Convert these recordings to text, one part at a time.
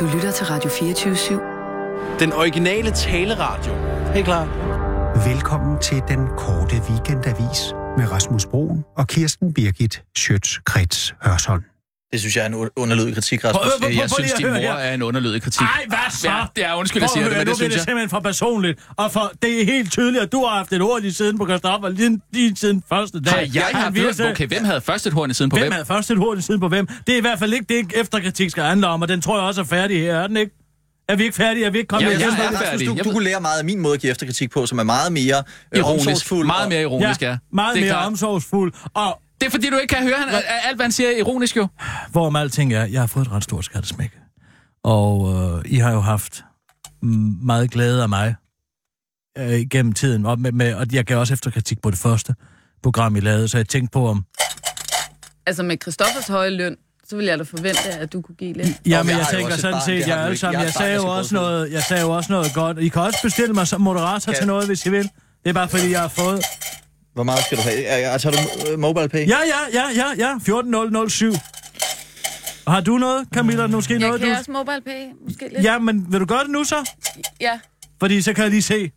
Du lytter til Radio 24-7. Den originale taleradio. Helt klar. Velkommen til den korte weekendavis med Rasmus Broen og Kirsten Birgit Schøtz-Krets Hørsholm. Det synes jeg er en underlødig kritik, Rasmus. Prøv- prøv- prøv- Jeg prøv synes, lige at din mor her. er en underlødig kritik. Ej, hvad så? Ja, det er undskyld, jeg Prøv siger at det, høre, men nu det bliver synes det jeg... simpelthen for personligt. Og for, det er helt tydeligt, at du har haft et ord i siden på Christoffer lige, lige siden første dag. Har jeg Han haft virkelig- Okay, hvem havde først et horn i siden på Hvem hvem? havde først et ord i siden på hvem? Det er i hvert fald ikke det, efterkritik skal handle om, og den tror jeg også er færdig her, er den ikke? Er vi ikke færdige? Er vi ikke kommet Ja, med? jeg synes, er at- færdig. færdig. Jeg Du, du kunne lære meget af min måde at give efterkritik på, som er meget mere øh, Ironisk. Meget og- mere ironisk, ja. meget Det er mere omsorgsfuld. Og Det er fordi, du ikke kan høre han, alt, hvad han siger er ironisk jo. hvorom alting er, jeg har fået et ret stort skattesmæk. Og øh, I har jo haft meget glæde af mig øh, gennem tiden. Og, med, med, og jeg gav også efterkritik på det første program, I lavede, så jeg tænkte på, om... Altså med Christoffers høje løn, så vil jeg da forvente, at du kunne give lidt. Jamen, jeg jeg jo tænker sådan barn, set, jeg alle sammen, Jeg jeg sagde jeg jo også noget, jeg sagde jo også noget godt. I kan også bestille mig som moderator til noget, hvis I vil. Det er bare fordi, jeg har fået... Hvor meget skal du have? Ja, Tager du øh, mobile pay? Ja, ja, ja, ja, ja, 14007. Har du noget, Camilla? Måske Jeg noget, kan du... også mobile pay, måske lidt. Ja, men vil du gøre det nu så? ja. Fordi så kan jeg lige se.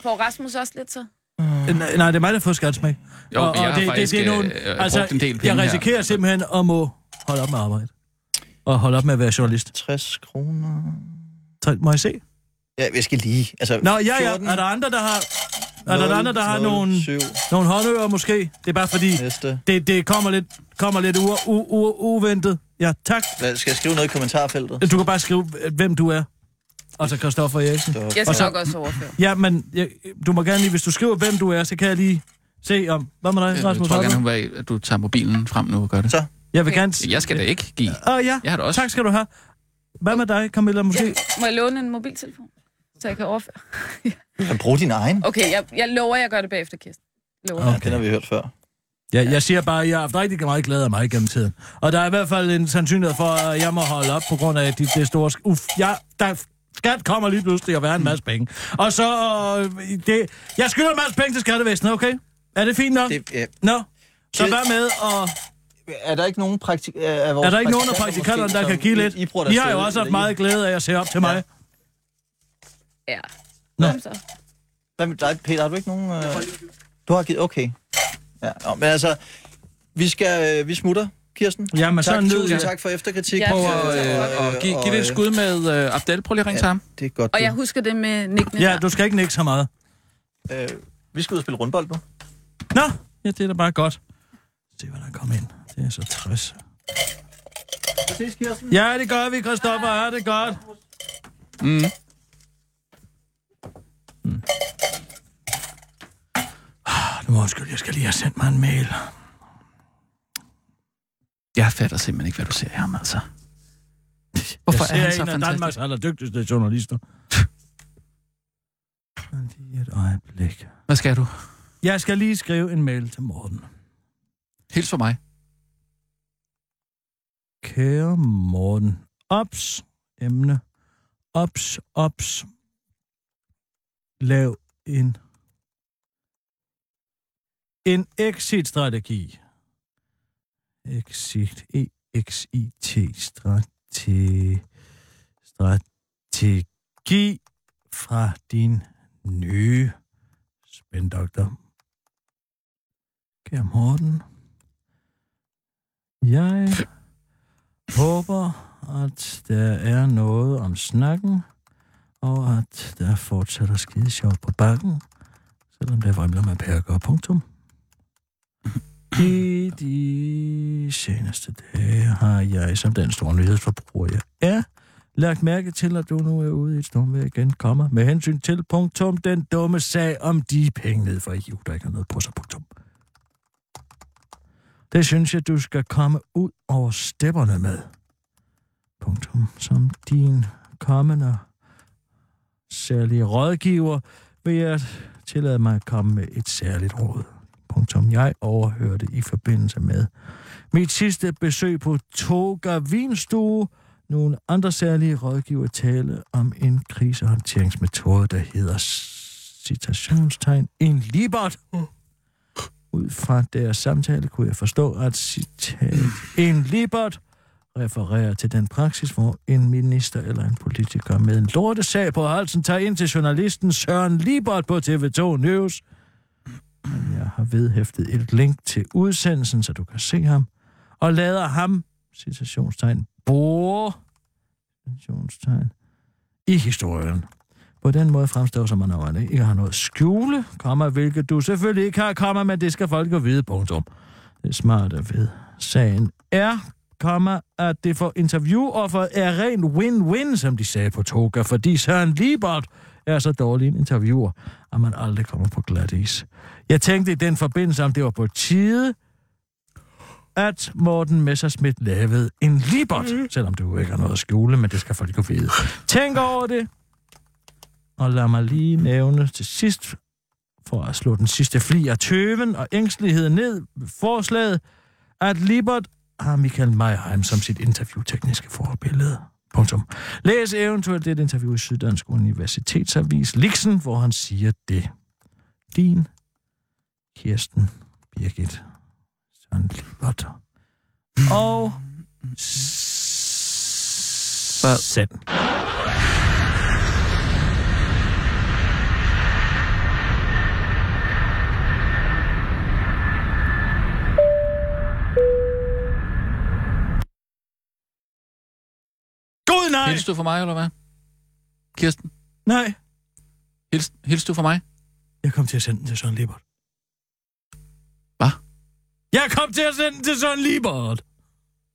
Får Rasmus også lidt så? Nej, nej, det er mig, der har fået skattesmæk. Jo, jeg har faktisk, øh, øh, altså, brugt en del jeg penge her. risikerer simpelthen at må holde op med arbejde. Og holde op med at være journalist. 60 kroner... Så Må jeg se? Ja, jeg skal lige... Altså, Nå, ja, ja. 14, Er der andre, der har... Er der 0, andre, der har 0, nogle, 7, nogle håndører måske? Det er bare fordi, næste. det, det kommer lidt, kommer lidt u, u, u, uventet. Ja, tak. Hvad, skal jeg skrive noget i kommentarfeltet? Du kan bare skrive, hvem du er. Og så Christoffer Eriksen. Så, Jeg Og skal så- nok også overføre. Ja, men jeg, du må gerne lige, hvis du skriver, hvem du er, så kan jeg lige se om... Hvad med dig, Jeg Rasmus? tror gerne, vil, at du tager mobilen frem nu og gør det. Så. Jeg vil gerne... Jeg skal da ikke give. Åh, oh, ja. Jeg har det også. Tak skal du have. Hvad med dig, Camilla, måske? Ja. Må jeg låne en mobiltelefon, så jeg kan overføre? kan bruge din egen. Okay, jeg, jeg lover, jeg gør det bagefter, Kirsten. Lover. Ja, Okay. den har vi hørt før. Ja, jeg siger bare, at jeg har haft rigtig meget glæde af mig gennem tiden. Og der er i hvert fald en sandsynlighed for, at jeg må holde op på grund af det, det store... sk- Uff, jeg, der, skat kommer lige pludselig og være en masse penge. Og så... Øh, det, jeg skylder en masse penge til skattevæsenet, okay? Er det fint nok? Det, ja. Nå. Så Det- hvad med at... Er der ikke nogen praktik... Vores Er der ikke nogen af praktikanter praktikanterne, der kan give lidt? I, I, Vi har jo også haft meget glæde af at se op til mig. Ja. Nå. Kom så. Hvad med dig, Peter? Har du ikke nogen... Øh... Du har givet... Okay. Ja, nå, men altså... Vi skal... Øh, vi smutter, Kirsten. Ja, men så tak, nyd tusind jer. tak for efterkritik. Ja, på, tak. Og, og giv, giv det et skud med uh, Abdel. Prøv lige at ringe til ham. Det er godt. Og du- jeg husker det med nickene Ja, du skal ikke nikke så meget. Øh, vi skal ud og spille rundbold nu. Nå, ja, det er da bare godt. Se, hvad der kommer ind. Det er så 60. Ses, Kirsten. Ja, det gør vi, Christoffer. Ja, det er godt. Mm. Du må undskylde, jeg skal lige have sendt mig en mail. Jeg fatter simpelthen ikke, hvad du ser her, altså. Hvorfor jeg er han ser så en af fantastisk? Danmarks allerdygtigste journalister. Lige et øjeblik. Hvad skal du? Jeg skal lige skrive en mail til Morten. Hils for mig. Kære Morten. Ops. Emne. Ops, ops. Lav en en exit-strategi. Exit. E-X-I-T. Strategi. Strategi fra din nye spændoktor. Kære Morten. Jeg håber, at der er noget om snakken, og at der fortsætter skide sjovt på bakken, selvom det vrimler med perker. Punktum. I de seneste dage har jeg, som den store nyhedsforbruger jeg er, lagt mærke til, at du nu er ude i et stormvejr igen, kommer med hensyn til punktum den dumme sag om de penge ned for EU, der ikke har noget på sig, punktum. Det synes jeg, du skal komme ud over stepperne med. Punktum. Som din kommende særlige rådgiver vil jeg tillade mig at komme med et særligt råd. Punktum. Jeg overhørte i forbindelse med mit sidste besøg på Toga Vinstue nogle andre særlige rådgiver tale om en krisehåndteringsmetode, der hedder citationstegn en libert. Ud fra deres samtale kunne jeg forstå, at citat, en libert refererer til den praksis, hvor en minister eller en politiker med en lortesag på halsen tager ind til journalisten Søren Libert på TV2 News. Men jeg har vedhæftet et link til udsendelsen, så du kan se ham, og lader ham, citationstegn, bore, citationstegn, i historien. På den måde fremstår som, man man ikke har noget skjule, kommer, hvilket du selvfølgelig ikke har, kommer, men det skal folk jo vide, punktum. Det smarte ved sagen er, kommer, at det for interviewofferet er ren win-win, som de sagde på Toga, fordi Søren Liebert er så dårlig en interviewer, at man aldrig kommer på glat is. Jeg tænkte i den forbindelse, om det var på tide, at Morten Messerschmidt lavede en Liebert, selvom det jo ikke har noget at skjule, men det skal folk jo vide. Tænk over det, og lad mig lige nævne til sidst, for at slå den sidste fli af tøven og ængsteligheden ned forslaget, at Libert har Michael Meyerheim som sit interviewtekniske forbillede. Punktum. Læs eventuelt et interview i Syddansk Universitetsavis Lixen, hvor han siger det. Din Kirsten Birgit Søren Libert. Og send. Gud nej! Hils du for mig, eller hvad? Kirsten, Nej, hils, hils du for mig? jeg kom til at sende den til Søren Libert. Hvad? Jeg kom til at sende den til Søren Libert.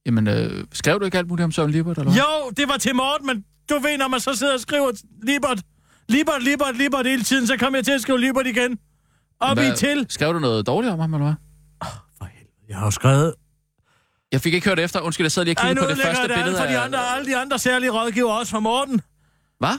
Jamen, øh, skrev du ikke alt muligt om Søren Libert, eller hvad? Jo, det var til Morten, men du ved, når man så sidder og skriver Libert, Libert, Libert, Libert hele tiden, så kommer jeg til at skrive Libert igen. Op i Hvad- til. Skrev du noget dårligt om ham, eller hvad? For helvede, jeg har jo skrevet... Jeg fik ikke hørt efter. Undskyld, jeg sad lige og Ej, kiggede nu på det første det billede for de andre, alle de andre særlige rådgiver også fra Morten. Hvad?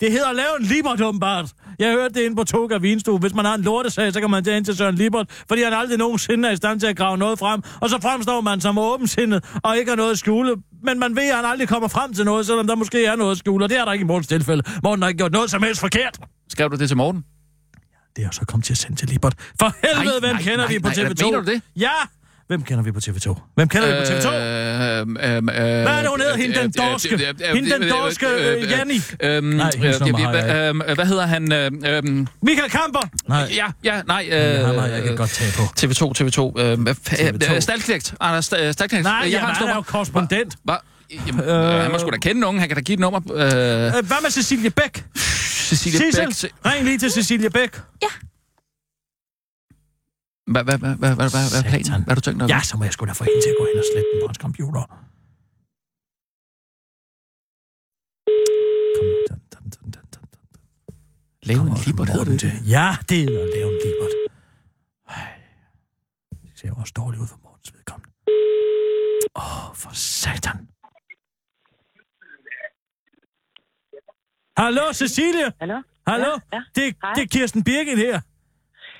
Det hedder at lave en Libert, åbenbart. Jeg hørte det inde på Toga Vinstue. Hvis man har en lortesag, så kan man tage ind til Søren Libert, fordi han aldrig nogensinde er i stand til at grave noget frem. Og så fremstår man som åbensindet og ikke har noget at skjule. Men man ved, at han aldrig kommer frem til noget, selvom der måske er noget at skjule. Og det er der ikke i Mortens tilfælde. Morten har ikke gjort noget som helst forkert. Skrev du det til Morten? Det er så kommet til at sende til Libert. For helvede, Nej, hvem nej, kender nej, vi på nej, TV2? mener du det? Ja! Hvem kender vi på TV2? Hvem kender vi på TV2? Øh, øh, øh, Hvad er det, hun hedder? Hende den dorske. Hende den dorske, øh, Janni. Øhm, Nej, hendes nummer har jeg øh, Hvad hedder han? Øh, øh, Michael Kamper! Nej, ja, ja, nej. øh, har jeg Øh, ikke godt tage på. TV2, TV2. Øh, hvad fa- TV2. øh, Stalknægt. Anders Sta- Stalknægt. Nej, jeg hans han er jo korrespondent. Hvad? Jamen, øh, han må sgu da kende nogen. Han kan da give et nummer. Øh, Øh, Hvad med Cecilie Bæk? Cecilie Bæk. Ring lige til Cecilie Bæk. Hvad hvad- hvad- hvad- hvad- hvad- hvad er planen? Hvad har du tænkt dig? Ja, så må jeg sgu da få hende til at gå ind og slette den på hans computer. Lave en libert, hedder det? Ja, det er at lave en libert. Ej, Det ser jo også dårligt ud for Mortens vedkommende. Åh, oh, for satan. Hallo, Cecilie? Hallo? Hallo? Ja, ja. Det, Hej. det er Kirsten Birgit her.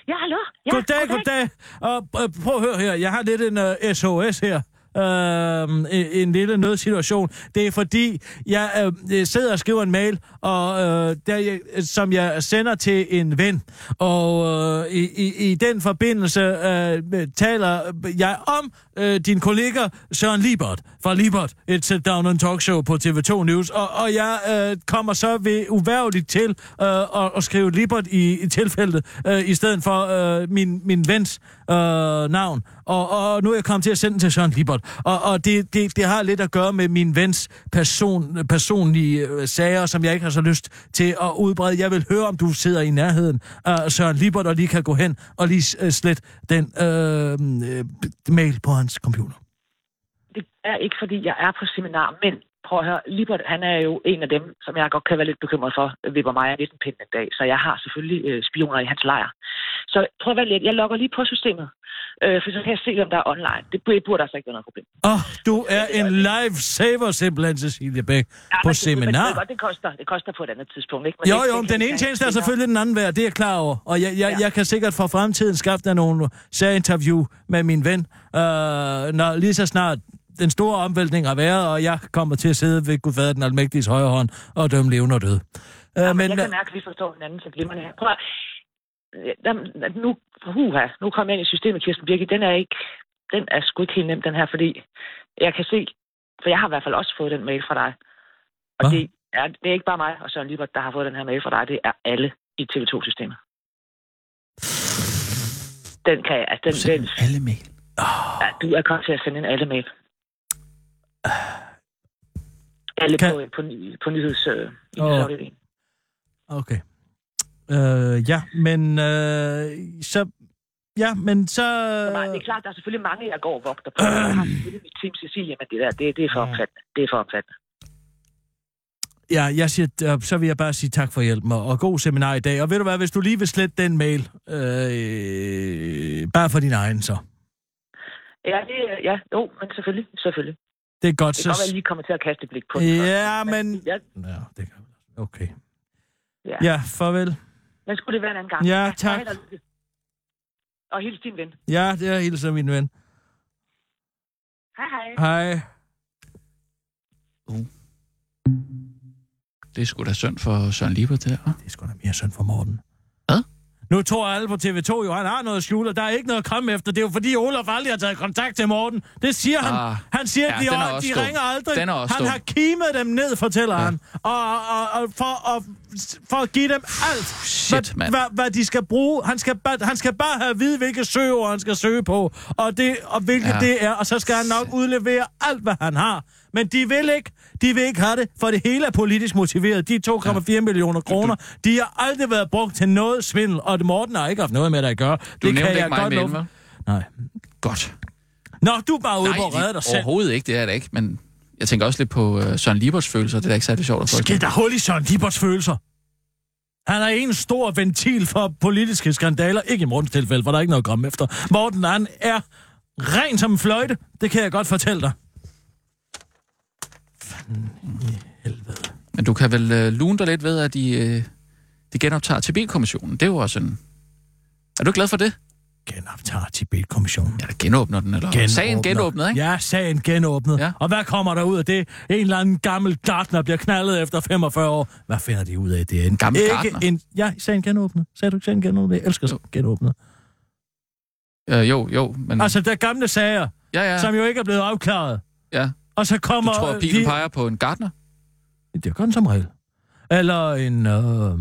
Ja, hallo? Ja, Goddag, goddag. Og øh, prøv at høre her. Jeg har lidt en uh, SOS her øh, en, en lille nødsituation. Det er fordi, jeg øh, sidder og skriver en mail, og øh, der, jeg, som jeg sender til en ven. Og øh, i, i, i den forbindelse øh, taler jeg om øh, din kollega Søren Libert fra Libert, et sit down and talk show på TV2 News. Og, og jeg øh, kommer så ved uværligt til øh, at, at skrive Libert i, i tilfældet, øh, i stedet for øh, min, min vens øh, navn. Og, og nu er jeg kommet til at sende den til Søren Libert. Og, og det, det, det har lidt at gøre med min vens person, personlige øh, sager, som jeg ikke har så lyst til at udbrede. Jeg vil høre, om du sidder i nærheden af Søren Libert, og lige kan gå hen og lige øh, slet den øh, øh, mail på hans computer. Det er ikke, fordi jeg er på seminar, men prøv at høre, Libert, han er jo en af dem, som jeg godt kan være lidt bekymret for, øh, vipper mig af lidt en pind en dag. Så jeg har selvfølgelig øh, spioner i hans lejr. Så prøv at være lidt, jeg logger lige på systemet, øh, for så kan jeg se, om der er online. Det burde, altså ikke være noget problem. Åh, oh, du er en lifesaver simpelthen, Cecilie Bæk, Ja, på men det- men det, seminar. ved jeg godt, det, koster, det koster på et andet tidspunkt, ikke? Men Jo, det, jo, det men den ene tjeneste er selvfølgelig den anden værd, det er jeg klar over. Og jeg, jeg, Ja. jeg kan sikkert for fremtiden skaffe dig nogle særinterview med min ven, øh, når lige så snart den store omvæltning har været, og jeg kommer til at sidde ved Gud fader den almægtiges højre hånd og dømme levende og døde. Øh, Ja, men, men jeg kan mærke, at vi forstår hinanden så glimrende her. Prøv at, nu, huha, nu kommer jeg ind i systemet, Kirsten Birgit, den er ikke, den er sgu ikke helt nem, den her, fordi jeg kan se, For jeg har i hvert fald også fået den mail fra dig. Og Hvad? det er, det er ikke bare mig og Søren Libert, der har fået den her mail fra dig. Det er alle i TV2-systemet. Den kan jeg, altså den, den, Send alle mail. ja, du er kommet til at sende en alle mail. Alle Kan- på, på, på nyheds... Øh, nyhedsafdelingen. Okay. Øh, ja, men øh, så... Ja, men så... Så meget- Det er klart, der er selvfølgelig mange, jeg går og vogter på. Jeg har selvfølgelig mit team Cecilia, men det der, det, det er for omfattende. Det er for omfattende. Ja, jeg siger, øh, så vil jeg bare sige tak for hjælpen, og, god seminar i dag. Og ved du hvad, hvis du lige vil slette den mail, øh, bare for din egen så. Ja, det, ja, jo, men selvfølgelig, selvfølgelig. Det er godt, Det kan godt være, at så... jeg lige kommer til at kaste et blik på den. Ja, men... Ja, Ja, det kan Okay. ja. Ja, farvel. Men skulle det være en anden gang? Ja, tak. held og hils din ven. Ja, det er hilser min ven. Hej, hej. Hej. Det er sgu da synd for Søren Liebert, det der. Det er sgu da mere synd for Morten. Hvad? Nu tror alle på TV2 jo, han har noget skjul, og der er ikke noget at komme efter. Det er jo fordi, Olaf aldrig har taget kontakt til Morten. Det siger han. Ah. Han siger, at Ja, er de, de ringer aldrig. Den er også han har kimet dem ned, fortæller Ja. ja. han. Og, og, og for, og, for at give dem alt, Shit, hvad, hvad, hvad, de skal bruge. Han skal, bare, han skal bare have at vide, hvilke søgeord han skal søge på, og, det, og hvilket Ja. det er. Og så skal han nok udlevere alt, hvad han har. Men de vil ikke. De vil ikke have det, for det hele er politisk motiveret. De 2,4 ja. millioner kroner, de har aldrig været brugt til noget svindel, og Morten har ikke haft noget med det at gøre. Du det nævnte ikke mig godt med? Nej. Godt. Nå, du er bare ude på at redde dig selv. overhovedet ikke, det er det ikke. Men jeg tænker også lidt på uh, Søren Lieberts følelser. Det er da ikke særlig sjovt at få. Skid der hul i Søren Liberts følelser. Han er en stor ventil for politiske skandaler. Ikke i Mortens tilfælde, for der er ikke noget at komme efter. Morten, han er ren som en fløjte. Det kan jeg godt fortælle dig. Fanden i helvede. Men du kan vel uh, lune dig lidt ved, at de, uh, de genoptager Tibet-kommissionen. Det er jo også en... Er du glad for det? Genoptager Tibet-kommissionen. Ja, genåbner den, eller? Genåbner. Sagen genåbnet, ikke? Ja, sagen genåbnet. Ja. Og hvad kommer der ud af det? En eller anden gammel gartner bliver knaldet efter 45 år. Hvad finder de ud af det? En gammel ikke gartner? En, ja, sagen genåbnet. Sagde du ikke sagen genåbnet? Jeg elsker sagen genåbnet. Uh, jo, jo, men... Altså, der er gamle sager, ja, ja. som jo ikke er blevet afklaret. ja. Og så Du kommer... tror, at pilen de- peger på en gartner? Det er kun som regel. Eller en... Øh...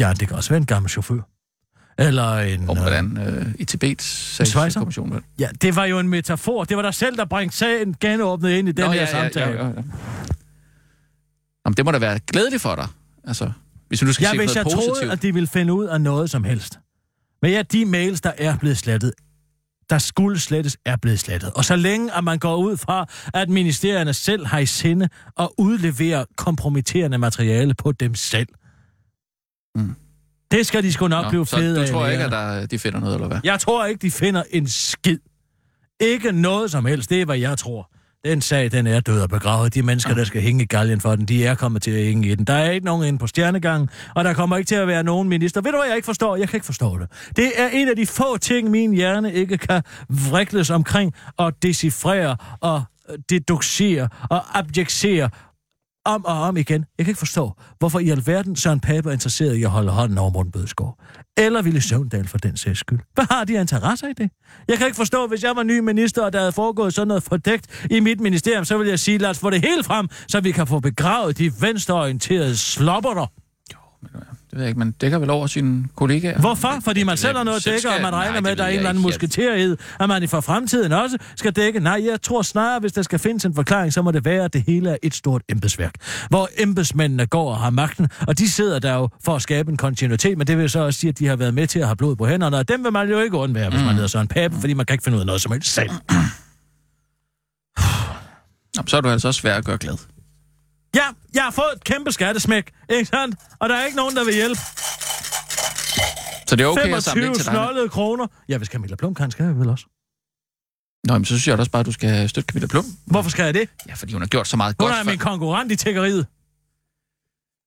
Ja, det kan også være en gammel chauffør. Eller en... Øh, hvordan? Uh, I Tibets svejser? kommission Ja, det var jo en metafor. Det var dig selv, der brængte sagen genåbnet ind i den Nå, her ja, samtale. Ja, ja, ja. Jamen, det må da være glædeligt for dig. Altså, hvis du skal Ja, se hvis noget jeg positivt. troede, at de ville finde ud af noget som helst. Men ja, de mails, der er blevet slettet, der skulle slettes, er blevet slettet. Og så længe at man går ud fra, at ministerierne selv har i sinde at udlevere kompromitterende materiale på dem selv. Mm. Det skal de sgu nok Nå, blive så fede du af. tror ikke, lægerne. at der, de finder noget, eller hvad? Jeg tror ikke, de finder en skid. Ikke noget som helst. Det er, hvad jeg tror. Den sag, den er død og begravet. De mennesker, der skal hænge i galgen for den, de er kommet til at hænge i den. Der er ikke nogen inde på stjernegangen, og der kommer ikke til at være nogen minister. Ved du, hvad jeg ikke forstår? Jeg kan ikke forstå det. Det er en af de få ting, min hjerne ikke kan vrikles omkring og decifrere og deducere og abjectere om og om igen. Jeg kan ikke forstå, hvorfor i alverden Søren Pape er interesseret i at holde hånden over Morten Bødskov. Eller Ville Søvndal for den sags skyld. Hvad har de interesser i det? Jeg kan ikke forstå, hvis jeg var ny minister, og der havde foregået sådan noget fordækt i mit ministerium, så vil jeg sige, lad os få det helt frem, så vi kan få begravet de venstreorienterede slopper det ved jeg ikke, man dækker vel over sine kollegaer. Hvorfor? Fordi man selv har noget at dække, og man regner Nej, med, at der er en eller anden ikke. musketerhed, at man i for fremtiden også skal dække. Nej, jeg tror snarere, hvis der skal findes en forklaring, så må det være, at det hele er et stort embedsværk, hvor embedsmændene går og har magten, og de sidder der jo for at skabe en kontinuitet, men det vil så også sige, at de har været med til at have blod på hænderne, og dem vil man jo ikke undvære, hvis Mm. man hedder Søren Pape, fordi man kan ikke finde ud af noget som helst selv. Så er du altså også svær at gøre glad. Ja, jeg har fået et kæmpe skattesmæk, ikke sandt? Og der er ikke nogen, der vil hjælpe. Så det er okay at samle 25 til dig. snollede kroner. Ja, hvis Camilla Plum kan, skal jeg vel også. Nå, men så synes jeg også bare, at du skal støtte Camilla Plum. Hvorfor skal jeg det? Ja, fordi hun har gjort så meget Hun godt. er for- min konkurrent i tækkeriet.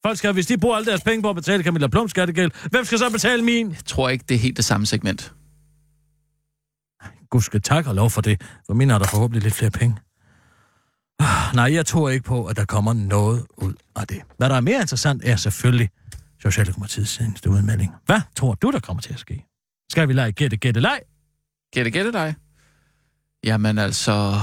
Folk skal, hvis de bruger alle deres penge på at betale Camilla Plum skattegæld, hvem skal så betale min? Jeg tror ikke, det er helt det samme segment. Gud skal tak og lov for det, for min har der forhåbentlig lidt flere penge. Nej, jeg tror ikke på, at der kommer noget ud af det. Hvad der er mere interessant, er selvfølgelig Socialdemokratiets seneste udmelding. Hvad tror du, der kommer til at ske? Skal vi lege gætte, gætte, leg? Gætte, gætte dig. Jamen altså...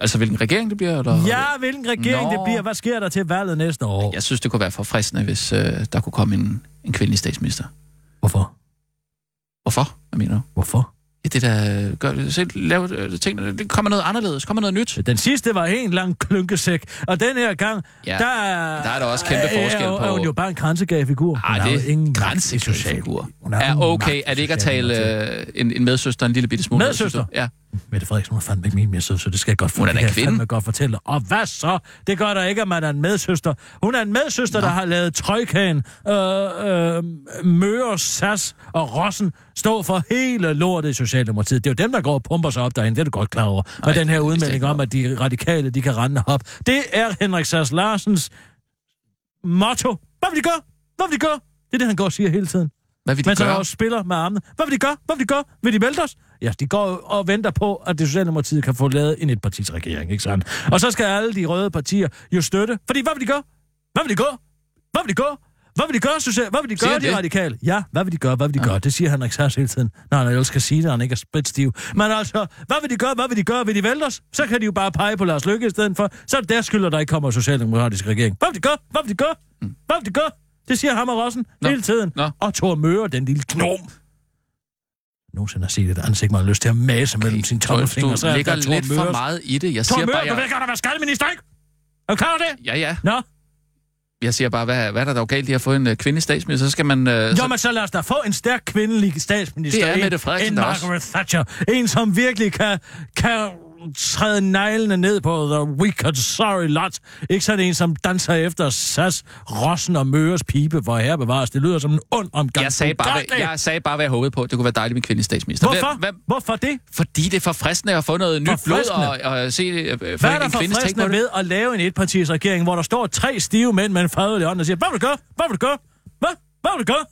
Altså, hvilken regering det bliver? Eller? Ja, hvilken regering Nå. det bliver. Hvad sker der til valget næste år? Jeg synes, det kunne være forfriskende, hvis øh, der kunne komme en, en kvindelig statsminister. Hvorfor? Hvorfor? Hvad mener du? Hvorfor? Ja, det der gør det. Se, lav øh, tingene. Det kommer noget anderledes. Kommer noget nyt. Den sidste var en lang klunkesæk, og den her gang, Ja, der, er- der er der også kæmpe er- forskel er, på- Er hun jo bare en grænsegagefigur. Hun Ej, har jo det ingen er magt i social- grænsefigur. Hun har Er ingen okay, er det ikke at tale øh, en, en medsøster en lille bitte smule? Medsøster? Ja. Mette Frederiksen var fandme ikke min medsøster, så det skal jeg godt Hun er det kan jeg godt fortælle. Og hvad så? Det gør der ikke, at man er en medsøster. Hun er en medsøster, Nå. der har lavet Trøjkagen, øh, øh, Møre, Sas og Rossen stå for hele lortet i Socialdemokratiet. Det er jo dem, der går og pumper sig op derinde, det er du godt klar over. Med Nej, den her udmelding om, at de radikale, de kan rende op. Det er Henrik Sass Larsens motto. Hvad vil de gøre? Hvad vil de gøre? Det er det, han går og siger hele tiden. Hvad vil de Men så gøre? også spiller med armene. Hvad vil de gøre? Hvad vil de gøre? Vil de vælte os? Ja, de går og venter på, at det Socialdemokratiet kan få lavet en etpartisregering, ikke sandt? Og så skal alle de røde partier jo støtte. Fordi hvad vil de gøre? Hvad vil de gøre? Hvad vil de gøre? Hvad vil de gøre, social... Hvad vil de gøre, han de det? radikale? Ja, hvad vil de gøre? Hvad vil de gøre? Det siger Henrik Sass hele tiden, når han ellers skal sige det, han ikke er spritstiv. Men altså, hvad vil de gøre? Hvad vil de gøre? Vil de vælte os? Så kan de jo bare pege på Lars Løkke i stedet for. Så er det der skylder, der ikke kommer socialdemokratisk regering. Hvad vil de gøre? Hvad vil de gøre? Hvad vil de gøre? Det siger Hammer Rossen Nå. hele tiden. Nå. Og Thor Møre, den lille knom. Nogensinde har set et ansigt, man har lyst til at mase mellem sine tommelfingre. du ligger lidt for meget i det. Jeg Thor siger Møre, bare, du ved jeg... godt at være skatteminister, ikke? Er du klar over det? Ja, ja. Nå, Jeg siger bare, hvad, hvad er der dog galt i at få en uh, kvindelig statsminister? Så skal man... Uh, jo, så, men så lad os da få en stærk kvindelig statsminister. Det er En- Mette Frederiksen En. Margaret Thatcher. En, som virkelig kan, kan træde neglene ned på the wicked sorry lot. Ikke sådan en, som danser efter Sas, Rossen og Møres pibe, hvor her bevares. Det lyder som en ond omgang. jeg, sagde bare, hvad, jeg sagde bare, hvad jeg håbede på. Det kunne være dejligt med kvindelig statsminister. Hvorfor? Hvad, hvad, Hvorfor det? fordi det er forfriskende at få noget nyt blod og, og se få Hvad er der forfriskende ved at lave en etpartisregering, hvor der står tre stive mænd med en fadøl i hånden og siger, hvad vil du gøre? Hvad vil du gøre? Hvad? Hvad vil du gøre?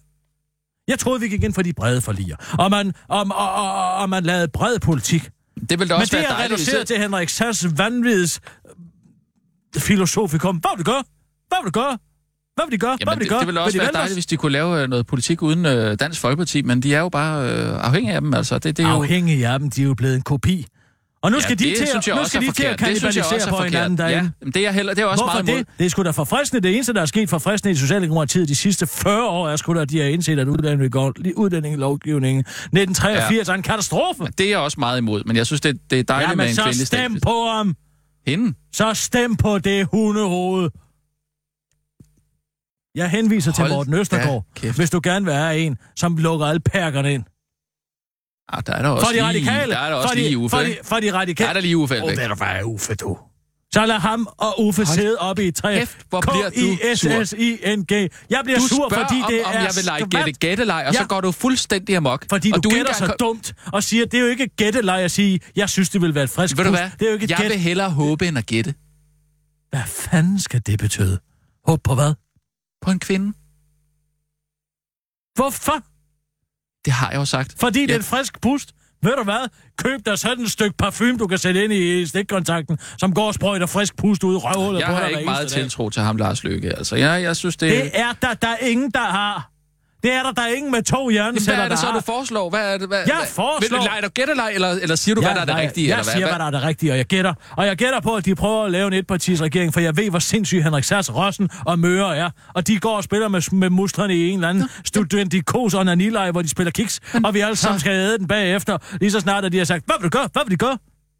Jeg troede, vi gik ind for de brede forliger. Og man, og, og, og, og man lavede bred politik. Det ville da Men også det være er reduceret til Henrik Sass vanvids øh, filosofikum. Hvad vil du gøre? Hvad vil du gøre? Hvad vil de gøre? Hvad Jamen, vil de det, gøre? det ville også vil de være dejligt, hvis de kunne lave øh, noget politik uden øh, Dansk Folkeparti, men de er jo bare øh, afhængige af dem, altså. Det, det er jo... Afhængige af dem, de er jo blevet en kopi. Og nu skal ja, de det til, synes nu skal de til at er på hinanden derinde. Ja, det er heller, det er også Hvorfor meget imod. det? Det er sgu da forfriskende. Det eneste, der er sket forfriskende i Socialdemokratiet de sidste 40 år, er sgu da, at de har indset, at uddannelselovgivningen 1983 ja. er en katastrofe. Det er jeg også meget imod, men jeg synes, det, det er dejligt Ja, med en så kvindelig stem statsminister. på ham. Hende? Så stem på det hundehoved. Jeg henviser til Hold Morten da Østergaard, hvis du gerne vil have en, som lukker alle perkerne ind. Ah, der er der også For de lige, radikale. Der er der også for lige de, Uffe. for de, for de Der radikale. er der lige Uffe Åh, Elbæk. ved du hvad, Uffe, du. Så lad ham og Uffe Hold sidde oppe i et træ. kæft, hvor bliver du sur. K-I-S-S-I-N-G. Jeg bliver Du sur, spørger fordi om, det om er jeg vil lege gætte gætteleg, og så Ja. går du fuldstændig amok. Fordi og du, er gætter så engang- dumt og siger, det er jo ikke gætteleg at sige, jeg synes, det vil være et frisk Ved du hvad? Det er jo ikke jeg gæt. vil hellere håbe end at gætte Hvad fanden skal det betyde? Håb på hvad? på en kvinde. Hvorfor? Det har jeg jo sagt. Fordi det er Ja. et frisk pust. Ved du hvad? Køb dig sådan et stykke parfume, du kan sætte ind i stikkontakten, som går og sprøjter frisk pust ud i røvhullet Jeg på har dig ikke meget tiltro til ham, Lars Løkke. Altså, jeg, jeg synes, det... Det er der, der er ingen, der har. Det er der, der er ingen med to hjerneceller, hvad er det der så, du foreslår? Hvad er det, hvad, Jeg hvad, foreslår- Vil, leger du gætteleg, eller, eller siger du, hvad der er det rigtige? Jeg eller siger, hvad, hvad der er det rigtige, og jeg gætter. Og jeg gætter på, at de prøver at lave en etpartisregering, for jeg ved, hvor sindssyg Henrik Sass, Rossen og Møre er. Og de går og spiller med, med musklerne i en eller anden studentikos og nanilej, hvor de spiller kiks, og vi alle sammen skal æde den bagefter, lige så snart, at de har sagt, hvad vil du gøre? Hvad vil de gøre?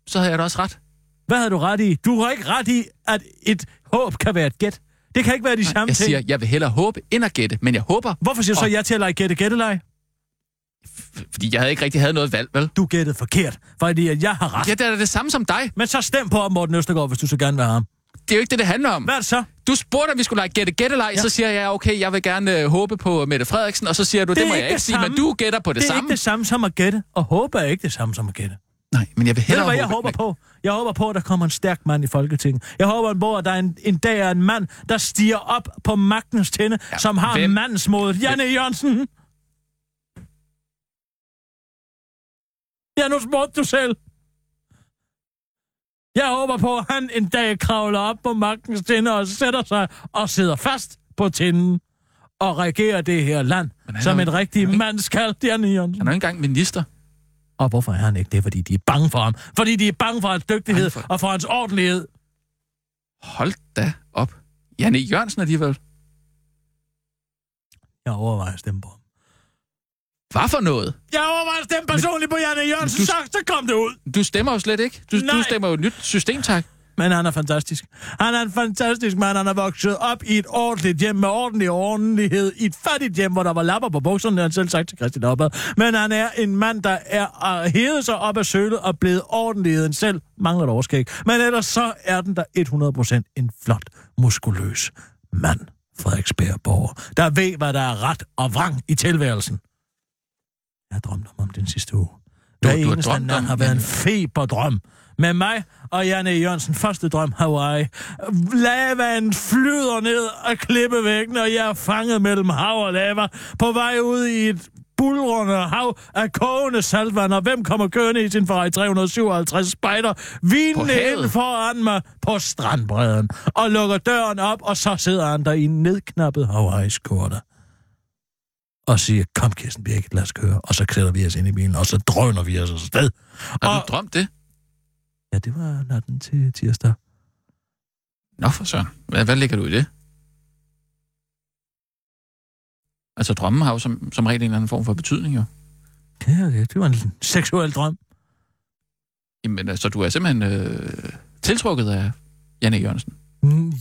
Så havde jeg da også ret. Hvad havde du ret i? Du har ikke ret i, at et håb kan være et gæt. Det kan ikke være de samme Jeg ting. siger, jeg vil hellere håbe end at gætte, men jeg håber, Hvorfor siger du så Og- ja til at lege gætte gættelej? fordi jeg havde ikke rigtig havde noget valg, vel? Du gættede forkert, fordi at jeg har ret. Ja, det er det samme som dig. Men så stem på Morten Østergaard, hvis du så gerne vil have ham. Det er jo ikke det, det handler om. Hvad er det så? Du spurgte, om vi skulle lege gætte gætteleg, Ja. så siger jeg, okay, jeg vil gerne øh, håbe på Mette Frederiksen, og så siger du, det, Det er må jeg ikke det sige, men du gætter på det, Det er samme. ikke det samme som at gætte, og håbe er ikke det samme som at gætte. Nej, men jeg vil Ved du, hellere hvad jeg håbe. håber på? Jeg håber på, at der kommer en stærk mand i Folketinget. Jeg håber på, at der er en, en dag er en mand, der stiger op på magtens tinde, ja, som har hvem? mandsmodet. Janne Jørgensen! Ja, nu spurgte du selv. Jeg håber på, at han en dag kravler op på magtens tinde og sætter sig og sidder fast på tinden og regerer det her land, som en rigtig mand skal, Janne Jørgensen. Han er ikke engang minister. Og hvorfor er han ikke det? Fordi de er bange for ham. Fordi de er bange for hans dygtighed for- og for hans ordentlighed. Hold da op. Janne Jørgensen alligevel. Jeg overvejer at stemme på ham. Hvad for noget? Jeg overvejer at stemme personligt på Janne Jørgensen, Du- så, så kom det ud. Du stemmer jo slet ikke. Du, du Nej. stemmer jo et nyt system, tak. Men han er fantastisk. Han er en fantastisk mand. Han er vokset op i et ordentligt hjem med ordentlig ordentlighed. I et fattigt hjem, hvor der var lapper på bukserne, han selv sagt til Christian Opad. Men han er en mand, der er øh, hævet sig op af sølet og blevet ordentligheden selv. Mangler et overskæg. Men ellers så er den der 100% en flot, muskuløs mand. Frederiksberg Borger, der ved, hvad der er ret og vrang i tilværelsen. Jeg drømte om den sidste uge. Hver du har eneste drømt nat har været en feberdrøm. Med mig og Janne Jørgensen, første drøm, Hawaii. Lavaen flyder ned af klippevæggen, og jeg er fanget mellem hav og lava. På vej ud i et bulrende hav af kogende saltvand, og hvem kommer kørende i sin Ferrari 357 spejder, vinende ind foran mig på strandbredden, og lukker døren op, og så sidder han der i en nedknappet Hawaii-skjorte og siger, kom Kirsten Birgit, lad os køre. Og så klæder vi os ind i bilen, og så drøner vi os afsted. Har Og- du drømt det? Ja, det var natten til tirsdag. Nå for søren. Hvad, hvad ligger du i det? Altså drømmen har jo som, som regel en eller anden form for betydning, jo. Ja, ja, det var en seksuel drøm. Jamen, altså, du er simpelthen øh, tiltrukket af Janne Jørgensen. Mm,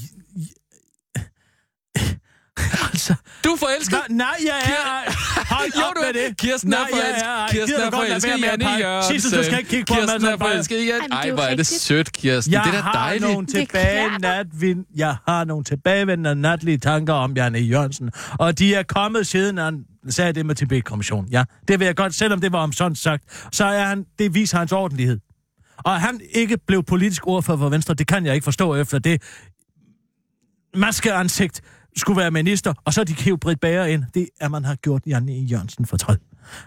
altså, Du er forelsket? nej, nej, jeg er ej. Hold Jo, op du med det. Kirsten nej, forelsket. er ej. Kirsten er forelsket i pege? Jørgensen. Sidste, du skal ikke kigge på mig, Kirsten er forelsket i Janne. Ej, hvor er det sødt, Kirsten. Jeg det er da har dejligt. nogle Det er tilbage natvind, jeg har nogle tilbagevendende natlige tanker om Janne Jørgensen, og de er kommet siden han sagde det med Tibet-kommissionen. Ja, det vil jeg godt, selvom det var om sådan sagt, så er han, det viser hans ordentlighed. Og han ikke blev politisk ordfører for Venstre, det kan jeg ikke forstå efter det maskeansigt skulle være minister, og så de hævet Britt Bager ind. Det er, man har gjort Janne Jørgensen for træd.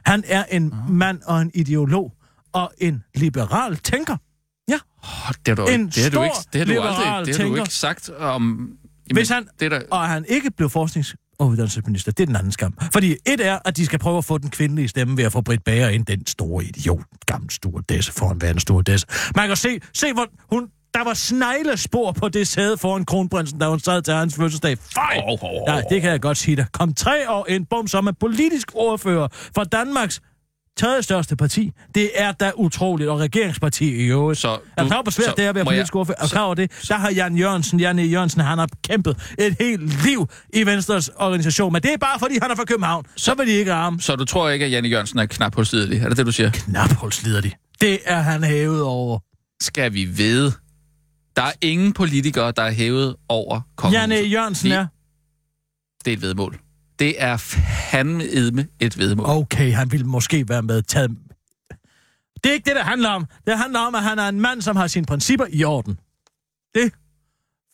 Han er en mand og en ideolog og en liberal tænker. Oh, det har du, En det har du stor ikke, det har du aldrig, det har du tænker. ikke sagt om... Jamen, Hvis han- Det er der, Og han ikke blev forsknings- og uddannelsesminister, det er den anden skam. Fordi et er, at de skal prøve at få den kvindelige stemme ved at få Britt Bager ind, den store idiot, gammel store dæsse foran verdens store dæsse. Man kan se, se hvor hun, der var sneglespor på det sæde foran kronprinsen, da hun sad til hans fødselsdag. Fej! Hov, hov, hov. Ja, det kan jeg godt sige dig. Kom tre år ind, bum, som er politisk ordfører for Danmarks tredje største parti. Det er da utroligt, og regeringsparti i øvrigt. Så er du du- klar på, svært så det er at være må jeg- politisk ordfører? Er så- klar over det? Der har Jan Jørgensen, Janne Jørgensen, han har kæmpet et helt liv i Venstres organisation, men det er bare fordi, han er fra København. Så vil de ikke arme. så du tror ikke, at Janne Jørgensen er knap hulslidelig? Er det det, du siger? Knaphulslider de. Det er han hævet over. Skal vi vide? Der er ingen politikere, der er hævet over kongehuset. Janne Jørgensen er... Det er et vedmål. Det er fandme et vedmål. Okay, han vil måske være med taget... Det er ikke det, det handler om. Det handler om, at han er en mand, som har sine principper i orden. Det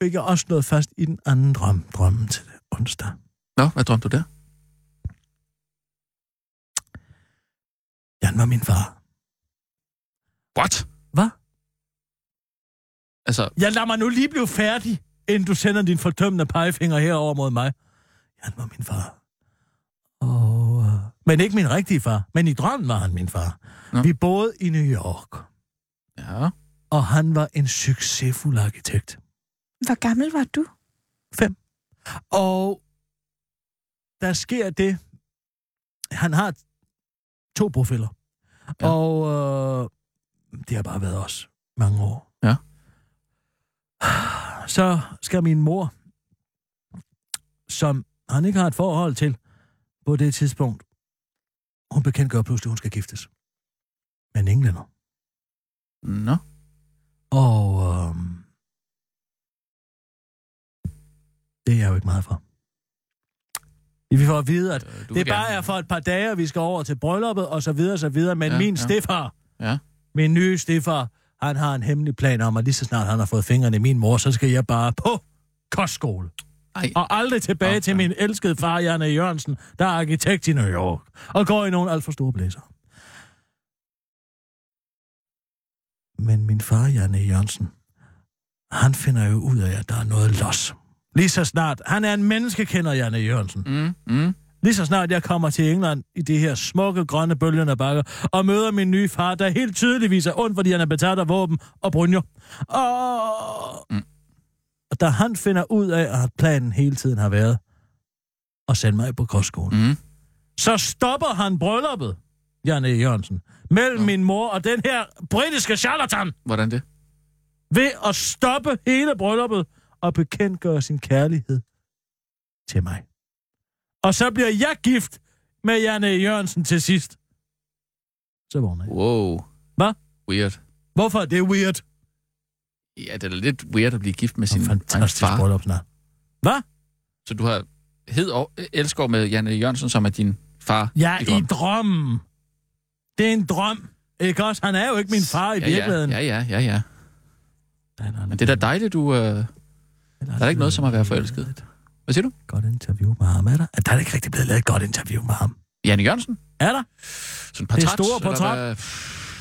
fik jeg også noget fast i den anden drøm, drømmen til onsdag. Nå, hvad drømte du der? Jan var min far. What? Altså, Jeg lader mig nu lige blive færdig, inden du sender din fordømmende pegefinger herover mod mig. Han var min far. Og, øh, men ikke min rigtige far, men i drømmen var han min far. Nå. Vi boede i New York, ja. og han var en succesfuld arkitekt. Hvor gammel var du? Og der sker det, han har to profiler, ja. og øh, det har bare været os mange år. Så skal min mor, som han ikke har et forhold til på det tidspunkt, hun bekendtgør pludselig, at hun skal giftes. med en englænder. Nå. Og øhm, det er jeg jo ikke meget for. Vi får at vide, at Øh, det vil bare er for et par dage, og vi skal over til brylluppet, og så videre, så videre. Men Ja, min ja. stefar, Ja. min nye stefar, han har en hemmelig plan om, at lige så snart han har fået fingrene i min mor, så skal jeg bare på kostskole. Ej, Og aldrig tilbage Okay. til min elskede far, Janne Jørgensen, der er arkitekt i New York, og går i nogle alt for store blæser. Men min far, Janne Jørgensen, han finder jo ud af, at der er noget los. Lige så snart. Han er en menneskekender, Janne Jørgensen. mm, mm. Lige så snart jeg kommer til England i de her smukke, grønne, bølgende bakker, og møder min nye far, der helt tydeligvis er ondt, fordi han er betaget af våben og brynjer. Og... Mm. og da han finder ud af, at planen hele tiden har været at sende mig på kostskolen, Mm. så stopper han brylluppet, Jan E. Jørgensen, mellem Nå. min mor og den her britiske charlatan, Hvordan det? ved at stoppe hele brylluppet og bekendtgøre sin kærlighed til mig. Og så bliver jeg gift med Jan E. Jørgensen til sidst. Så vågner jeg. Wow. Hvad? Weird. Hvorfor er det weird? Ja, det er da lidt weird at blive gift med sin En fantastisk far. bryllupsnat. Hvad? Så du har hed og elsker med Janne Jørgensen, som er din far. Ja, i i drøm. drømmen. Det er en drøm. Ikke også? Han er jo ikke min far i ja, virkeligheden. ja, ja, ja, ja. Nej, Men det er da dejligt, du... Øh... Der er ikke noget som at være forelsket. Hvad siger du? Godt interview med ham, er der? Der er ikke rigtig blevet lavet et godt interview med ham. Janne Jørgensen? Er der? Sådan portræt? store eller portræt? hvad?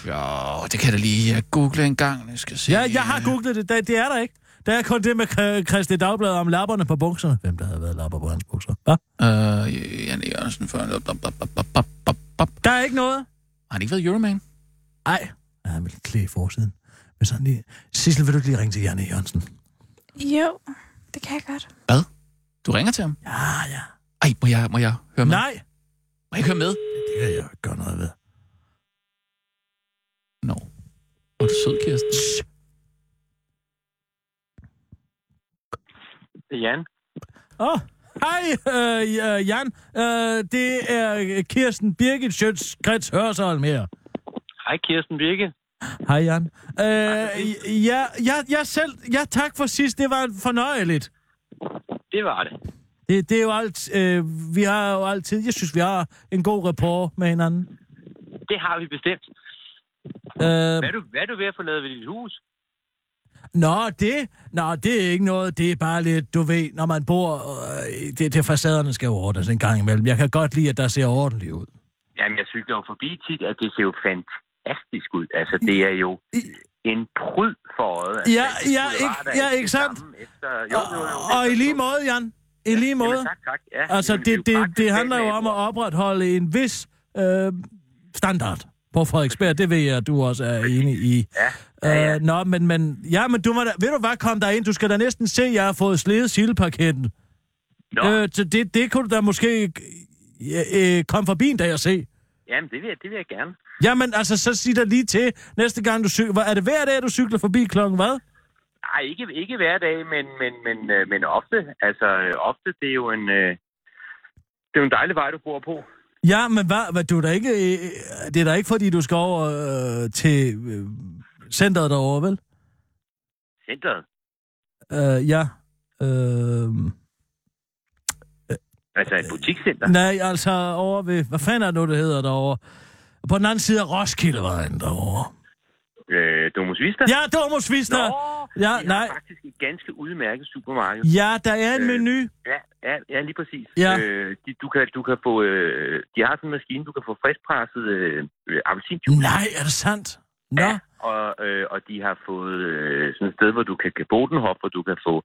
Ja, det kan jeg da lige google en gang. Jeg skal se. Ja, jeg har googlet det. Det, det er der ikke. Der er kun det med Kr- Christi Dagblad om lapperne på bukserne. Hvem der har været lapper på hans bukser? Hvad? Øh, Janne Jørgensen bop. Der er ikke noget. Har han ikke været Euroman? Ej. Ja, han vil klæde i forsiden. Men sådan lige... Sissel, vil du ikke lige ringe til Janne Jørgensen? Jo, det kan jeg godt. Du ringer til ham? Ja, ja. Ej, må jeg, må jeg høre med? Nej. Må jeg ikke høre med? Det kan jeg gøre noget ved. Nå. Hvor er du sød, Kirsten. Det er Jan. Åh, oh, hej, øh, øh, Jan. Øh, det er Kirsten Birgit Schøtz Krets Hørsholm her. Hej Kirsten Birke. Hej, Jan. Øh, ja, ja, ja, selv, ja, tak for sidst. Det var fornøjeligt. Det var det. Det, det er jo alt, øh, vi har jo altid, jeg synes, vi har en god rapport med hinanden. Det har vi bestemt. Øh, Hvad er, du, hvad er du ved at få lavet ved dit hus? nå, det, nå, det er ikke noget, det er bare lidt, du ved, når man bor, øh, det, det facaderne skal jo ordnes en gang imellem. Jeg kan godt lide, at der ser ordentligt ud. Jamen, jeg cykler jo forbi tit, at det ser jo fantastisk ud. Altså, det er jo en pryd for øjet. at Ja, ja, ikke- ja, ikke sandt? Efter, jo, jo, jo, Og i lige måde, Jan, i lige måde. Jamen, tak, tak. Ja, Altså, jo det, det, det handler jo om at opretholde en vis øh, standard på Frederiksberg. Det ved jeg, at du også er enig i. Ja, ja, ja. Øh, nå, men, men, ja, men du må da, ved du hvad, kom der ind. Du skal da næsten se, at jeg har fået slidet sildeparketten. Nå, Øh, så det, det kunne du da måske øh, øh, komme forbi en dag og se. Jamen, det vil, jeg, det vil jeg gerne. Jamen, altså, så sig dig lige til, næste gang du cykler. Er det hver dag, du cykler forbi klokken hvad? Nej, ikke, ikke hver dag, men, men, men, øh, men ofte. Altså, øh, ofte, det er jo en... Øh, det er jo en dejlig vej, du bor på. Ja, men hvad, hvad du er da ikke, det er da ikke, fordi du skal over øh, til øh, centret derovre, vel? Centeret. Øh, ja. Øh, Altså et butikscenter. nej, altså over ved, hvad fanden er det nu, det hedder derovre? På den anden side af Roskildevejen derovre. Øh, Domus Vista. Ja, Domus Vista! Nå, Ja, de nej. har faktisk et ganske udmærket supermarked. Ja, der er en Øh, menu. Ja, ja, ja lige præcis. Ja. Øh, de, du, kan, du kan få... Øh, de har sådan en maskine, du kan få friskpresset øh, appelsinjuice. Nej, er det sandt? Nå, Ja, og, øh, og de har fået øh, sådan et sted, hvor du kan Bodenhof, hvor du kan få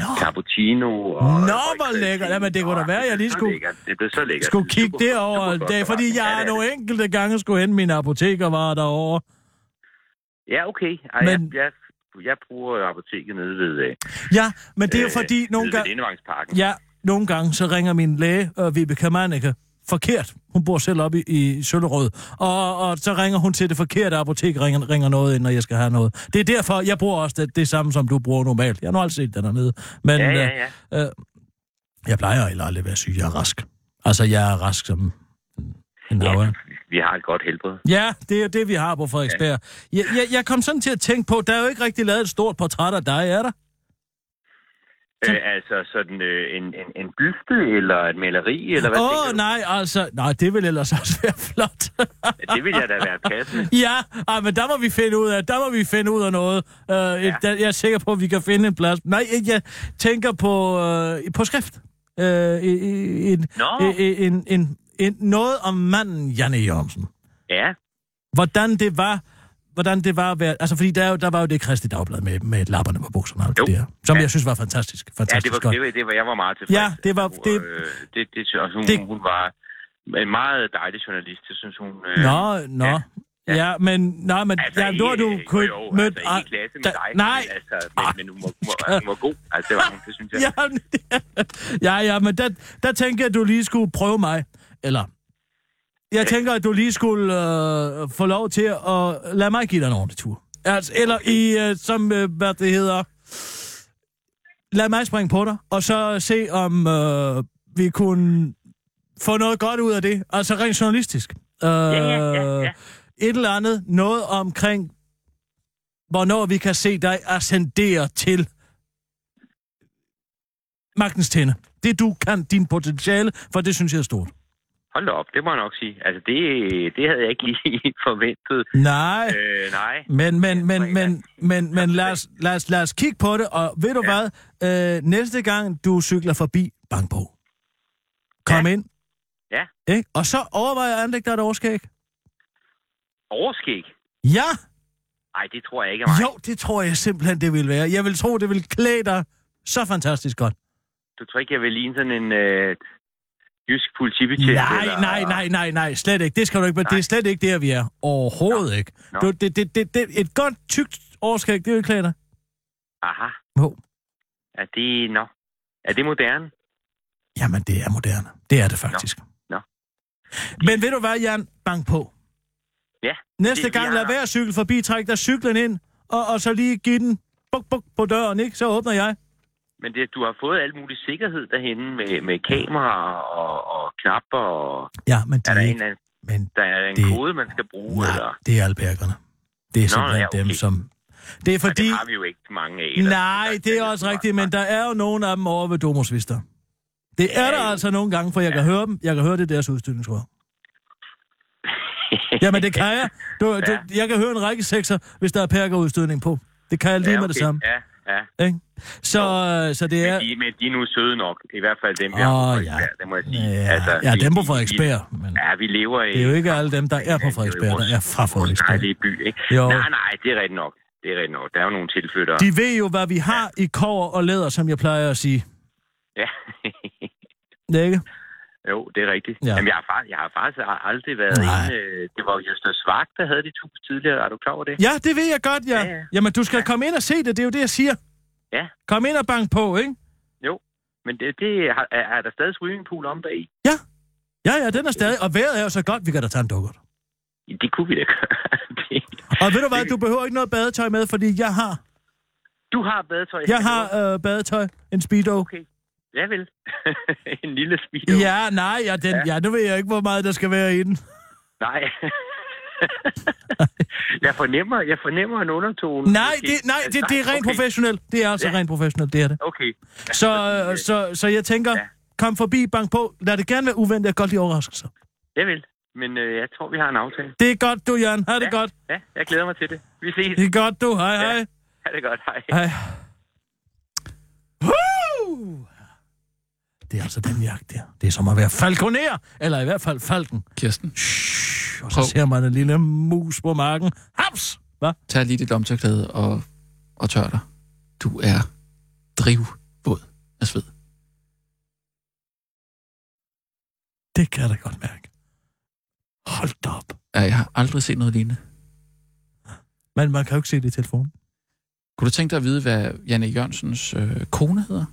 nå. cappuccino. Og, Nå, og hvor lækkert. Jamen, det kunne da være, jeg lige Det skulle- lækkert. Det blev så lækkert. Skulle Det kigge super- det over super en flot dag, fordi jeg Ja, det er nogle det. enkelte gange skulle hente mine apotekervarer derovre. Ja, okay. Ej, Men- jeg, jeg, jeg bruger apoteket nede ved... Øh, Ja, men det er jo fordi nogle gange... Ja, nogle gange så ringer min læge, øh, Vibeke Manneke, forkert. Hun bor selv oppe i, i Søllerød. Og, og så ringer hun til det forkerte apotek, ringer, ringer noget ind, når jeg skal have noget. Det er derfor, jeg bruger også det, det samme, som du bruger normalt. Jeg har nu aldrig set den dernede. Men Ja, øh, ja, ja. jeg plejer heller aldrig at være syg. Jeg er rask. Altså, jeg er rask som en- Ja, ja. vi har et godt helbred. Ja, det er jo det, vi har på Frederiksberg. Jeg, jeg, jeg kom sådan til at tænke på, der er jo ikke rigtig lavet et stort portræt af dig, er der? Øh, altså sådan øh, en, en, en byste eller et maleri, eller hvad Åh, oh, nej, altså... Nej, det vil ellers også være flot. Det vil jeg da være passende. Ja, ej, men der må vi finde ud af, der må vi finde ud af noget. Uh, ja. der, jeg er sikker på, at vi kan finde en plads. Nej, jeg tænker på, uh, på skrift. Uh, en, en, en, en, en, noget om manden Janne Jørgensen. Ja, Hvordan det var hvordan det var at være... Altså, fordi der, er der var jo det Kristi Dagblad med, med lapperne på bukserne og det der, som Ja. jeg synes var fantastisk. Ja, fantastisk det var, godt. det, var, det var, jeg var meget tilfreds. Ja, det var- Og, det- øh, det, det, det, hun, det- hun var en meget dejlig journalist, det synes hun. Øh, Nå, nå. ja. Ja, ja men, nej, men Altså, ja, nu har du kun jo, jo, mødt... altså, ikke i klasse med da- dig, nej, men, altså, men, men hun, var, hun, var, hun var god. Altså, det var hun, det synes jeg. ja, ja, ja, men der, der tænker jeg, at du lige skulle prøve mig. Eller, jeg tænker, at du lige skulle øh, få lov til at lade mig give dig en ordentlig tur. Altså, eller i, øh, som, øh, hvad det hedder, lad mig springe på dig, og så se, om øh, vi kunne få noget godt ud af det. Altså rent journalistisk. Øh, ja, ja, ja. Et eller andet, noget omkring, hvornår vi kan se dig ascendere til magtens tænde. Det du kan, din potentiale, for det synes jeg er stort. Hold da op, det må jeg nok sige. Altså, det, det havde jeg ikke lige forventet. Nej, Øh, nej. men, men, men, men, men, men lad, os, lad, os, lad os kigge på det, og ved du hvad? Øh, næste gang du cykler forbi, bank på. Kom Ja. ind. Ja. Ikke? Og så overvej at anlægge dig et overskæg. Overskæg? Ja, Nej, det tror jeg ikke er mig. jo, det tror jeg simpelthen, det vil være. Jeg vil tro, det vil klæde dig så fantastisk godt. Du tror ikke, jeg vil ligne sådan en øh, jysk politibetjent? Nej, eller- nej, nej, nej, nej, slet ikke. Det skal du ikke, men det er slet ikke der, vi er. Overhovedet ikke. Nå. Du, det, det, det, det, et godt, tykt overskæg, det vil klæde dig. Aha. Jo. Er det... Nå. Er det moderne? Jamen, det er moderne. Det er det faktisk. Nå. Men ved du hvad, Jan? Bank på. Ja. Næste Det- gang, lad være at cykle forbi, træk dig cyklen ind, og, og så lige give den buk, buk på døren, ikke? Så åbner jeg. Men det, du har fået al mulig sikkerhed derhenne med, med kamera og, og knapper og... Ja, men det Er er der en, Men der er en Det- kode, man skal bruge, nej, eller... det er albergerne. Det er simpelthen ja, okay. dem, som... Det er Fordi... fordi... Det har vi jo ikke mange af. eller- Nej, det er også rigtigt, men der er jo nogle af dem over ved Domus Vista. Det er Ja, der altså nogle gange, for jeg kan høre dem. Jeg kan høre det er deres udstillingsrør. Jamen, det kan jeg. Du, du, jeg kan høre en række sekser, hvis der er perkerudstødning på. Det kan jeg lige ja, med det samme. Ja, ja. Ikke? Så, øh, så det er... Men de, men de er nu søde nok. I hvert fald dem, vi på ja. Det må jeg sige. Altså, Ja, ja, vi- dem på Frederiksberg. Men Ja, vi lever i... det er jo ikke alle dem, der er på Frederiksberg, der er fra Frederiksberg. dejlige by, ikke? Jo. Nej, nej, det er rigtigt nok. Det er rigtigt nok. Der er jo nogle tilflyttere. De ved jo, hvad vi har i kover og læder, som jeg plejer at sige. Ja. Det er ikke? Jo, det er rigtigt. Ja. Ja. Jamen, jeg har, jeg har faktisk aldrig været Nej. inde... øh, Det var Jøster Svagt, der havde de to tidligere. Er du klar over det? Ja, det ved jeg godt, ja. Ja, ja. Jamen, du skal komme ind og se det. Det er jo det, jeg siger. Ja. Kom ind og bank på, ikke? Men det, det er, er der stadig swimmingpool om bag i? Ja, ja, den er stadig. Og vejret er jo så godt, vi kan da tage en dukkert. Det kunne vi da gøre. Det- Og ved du hvad, du behøver ikke noget badetøj med, fordi jeg har, du har badetøj. jeg har øh, badetøj, en speedo. Okay. Ja vel. en lille speedo. Ja, nej, ja, den, ja, nu ved jeg ikke, hvor meget der skal være i den. Nej. jeg fornemmer, jeg fornemmer en undertone. Nej, Måske. det, nej, det, det er rent okay. professionelt. Det er altså Ja. rent professionelt, det er det. Okay. Så, øh, så, så jeg tænker, Ja. kom forbi, bank på. Lad det gerne være uventet. Jeg kan godt lide overraskelser. Jeg vil. Men øh, jeg tror, vi har en aftale. Det er godt, du, Jan. Ha' det Ja. godt. Ja, jeg glæder mig til det. Vi ses. Det er godt, du. Hej, hej. Ha' det godt. Hej. Hej. Woo! Det er altså den jagt der. Det er som at være falconer, eller i hvert fald falken. Kirsten, Shhh, og så Prøv. ser man en lille mus på marken. Haps! Hvad? tag lige dit omtørklæde og, og tør dig. Du er drivvåd af sved. Det kan jeg da godt mærke. Hold da op. Ja, jeg har aldrig set noget lignende. Men man kan jo ikke se det i telefonen. Kunne du tænke dig at vide, hvad Janne Jørgensens øh, kone hedder?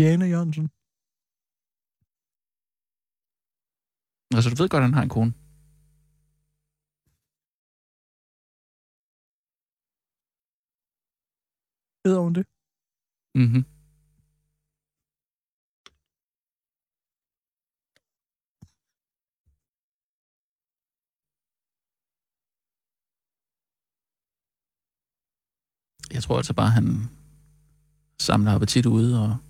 Jane Jørgensen. Altså, du ved godt, at han har en kone. Hedder hun det? Mhm. Jeg tror altså bare, han samler appetit ude og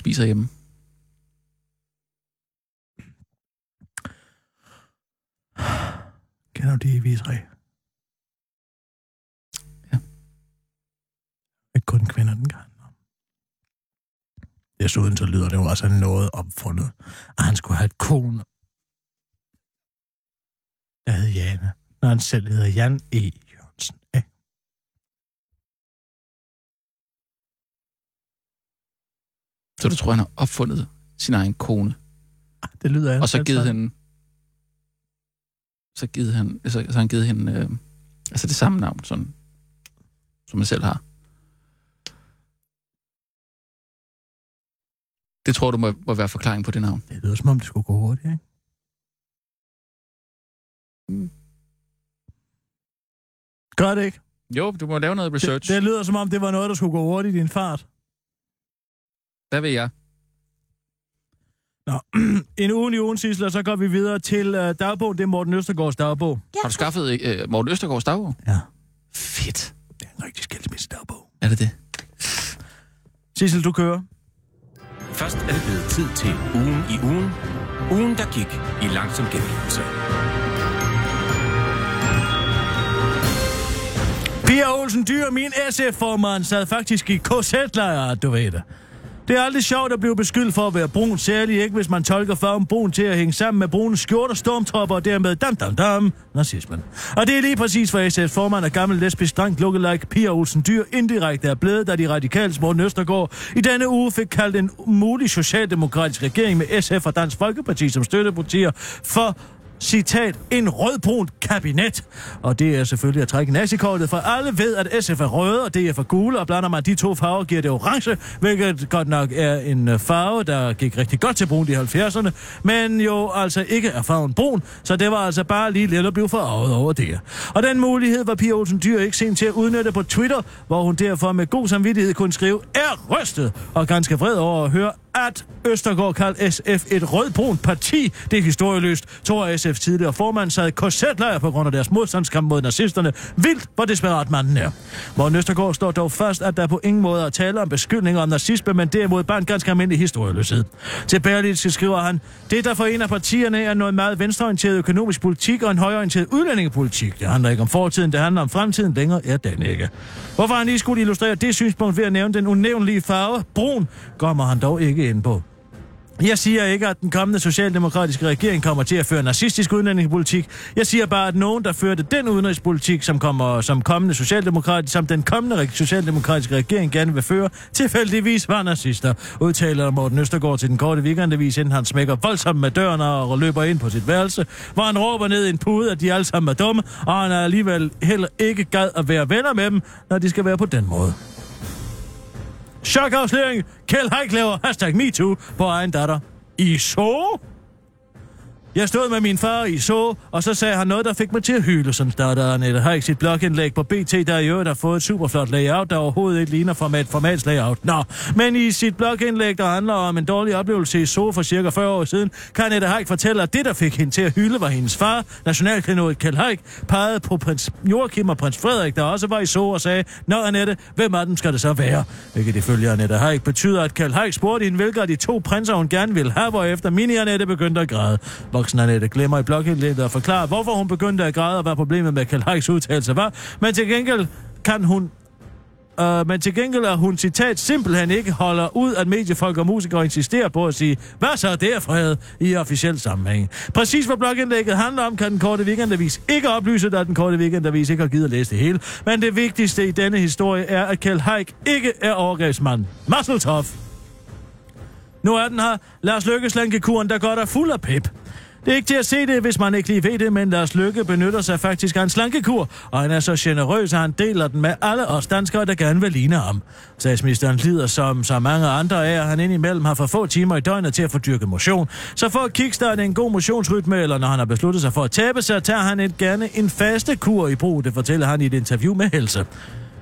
spiser hjemme. Kender du de i Visræ? Ja. Ikke kun kvinder, den kan. Desuden så lyder det jo også af noget opfundet, at han skulle have et kone, der hed Jane, når han selv hedder Jan E. Jørgensen. Ja. Så du tror, han har opfundet sin egen kone, Det lyder og så givet hende... Så, givet han, så, så han givet hende øh, altså det samme navn, sådan, som man selv har. Det tror du må, må være forklaring på det navn. Det lyder som om, det skulle gå hurtigt, ikke? Mm. Gør det ikke? Jo, du må lave noget research. Det, det lyder som om, det var noget, der skulle gå hurtigt i din fart. Hvad ved jeg? Nå, en ugen i ugen, Sissel, og så går vi videre til uh, dagbogen. Det er Morten Østergaards dagbog. Har du skaffet øh, Morten Østergaards dagbog? Ja. Fedt. Det er en rigtig skilsmisse dagbog. Er det det? Sissel, du kører. Først er det blevet tid til ugen i ugen. Ugen, der gik i langsom gengivelse. Pia Olsen Dyr, min SF-formand, sad faktisk i KZ-lejr, du ved det. Det er aldrig sjovt at blive beskyldt for at være brun, særligt ikke, hvis man tolker farven brun til at hænge sammen med brune skjorte, stormtropper og dermed dam dam dam, nazismen. Og det er lige præcis, hvad SF's formand og gammel lesbisk dreng lookalike Pia Olsen Dyr indirekte er blevet, da de radikale Morten Østergaard i denne uge fik kaldt en mulig socialdemokratisk regering med SF og Dansk Folkeparti som støttepartier for citat, en rødbrun kabinet. Og det er selvfølgelig at trække nazikortet, for alle ved, at SF er røde, og DF er gule, og blander man de to farver, giver det orange, hvilket godt nok er en øh, farve, der gik rigtig godt til brun i 70'erne, men jo altså ikke er farven brun, så det var altså bare lige lidt at blive forarvet over det. Og den mulighed var Pia Olsen Dyr ikke sent til at udnytte på Twitter, hvor hun derfor med god samvittighed kunne skrive, er rystet, og ganske vred over at høre, at Østergaard kaldte SF et rødbrunt parti. Det er historieløst. To af SF's tidligere formand sad i korsetlejr på grund af deres modstandskamp mod nazisterne. Vildt, hvor desperat manden er. Morten Østergaard står dog fast, at der på ingen måde er tale om beskyldninger om nazisme, men derimod bare en ganske almindelig historieløshed. Til Berlitz skriver han, det der forener partierne er noget meget venstreorienteret økonomisk politik og en højorienteret udlændingepolitik. Det handler ikke om fortiden, det handler om fremtiden. Længere er den ikke. Hvorfor han lige skulle illustrere det synspunkt ved at nævne den unævnlige farve, brun, kommer han dog ikke ind på. Jeg siger ikke, at den kommende socialdemokratiske regering kommer til at føre nazistisk udlændingepolitik. Jeg siger bare, at nogen, der førte den udenrigspolitik, som kommer som kommende socialdemokrat, som den kommende socialdemokratiske regering gerne vil føre, tilfældigvis var nazister, udtaler Morten Østergaard til den korte weekendavis, inden han smækker voldsomt med døren og løber ind på sit værelse, hvor han råber ned i en pude, at de alle sammen er dumme, og han er alligevel heller ikke gad at være venner med dem, når de skal være på den måde. Chokafsløring. Kjell Haik laver hashtag MeToo på egen datter. I så? Jeg stod med min far i så, og så sagde han noget, der fik mig til at hyle, som starter Annette Haik sit blogindlæg på BT, der i øvrigt har fået et superflot layout, der overhovedet ikke ligner format, formats layout. Nå, men i sit blogindlæg, der handler om en dårlig oplevelse i så for cirka 40 år siden, kan Annette Haik fortælle, at det, der fik hende til at hylde, var hendes far, nationalklenod Kjell Haik, pegede på prins Joachim og prins Frederik, der også var i så og sagde, Nå Annette, hvem af dem skal det så være? Hvilket ifølge Annette Haik betyder, at Kjell Haik spurgte hende, hvilke af de to prinser hun gerne ville have, efter mini-Annette begyndte at græde. Voksen Annette glemmer i blogindlægget at forklare, hvorfor hun begyndte at græde og hvad problemet med Kalajs udtalelse var, men til gengæld kan hun Uh, men til gengæld er hun, citat, simpelthen ikke holder ud, at mediefolk og musikere insisterer på at sige, hvad så der, Fred, i officiel sammenhæng. Præcis hvad blogindlægget handler om, kan den korte weekendavis ikke oplyse, da den korte weekendavis ikke har givet at læse det hele. Men det vigtigste i denne historie er, at Kjell Haik ikke er overgrebsmand. Masseltoff. Nu er den her. Lars Lykke kuren, der går der fuld af pep. Det er ikke til at se det, hvis man ikke lige ved det, men Lars Lykke benytter sig faktisk af en slankekur, og han er så generøs, at han deler den med alle os danskere, der gerne vil ligne ham. Statsministeren lider som så mange andre af, at han indimellem har for få timer i døgnet til at få dyrket motion. Så for at kickstarte en god motionsrytme, eller når han har besluttet sig for at tabe sig, tager han et gerne en faste kur i brug, det fortæller han i et interview med Helse.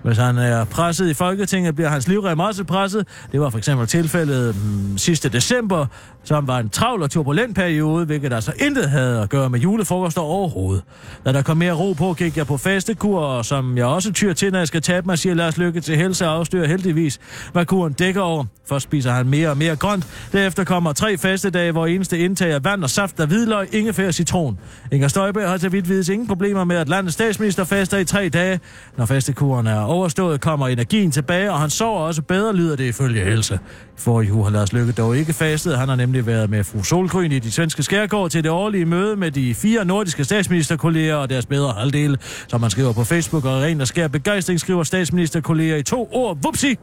Hvis han er presset i Folketinget, bliver hans livrem også presset. Det var for eksempel tilfældet mm, sidste december, som var en travl og turbulent periode, hvilket altså intet havde at gøre med julefrokoster overhovedet. Da der kom mere ro på, gik jeg på fastekur, og som jeg også tyr til, når jeg skal tabe mig, siger Lars Lykke til helse og afstyrer heldigvis, hvad kuren dækker over. Først spiser han mere og mere grønt. Derefter kommer tre fastedage, hvor eneste indtag er vand og saft af hvidløg, ingefær og citron. Inger Støjberg har til vidt vides ingen problemer med, at landets statsminister faster i tre dage. Når fastekuren er overstået, kommer energien tilbage, og han sover også bedre, lyder det ifølge Else. For i uge har Lars Lykke dog ikke fastet. Han har nemlig været med fru Solgryn i de svenske skærgård til det årlige møde med de fire nordiske statsministerkolleger og deres bedre halvdele. Som man skriver på Facebook, og ren og skær begejstring skriver statsministerkolleger i to ord. Vupsi!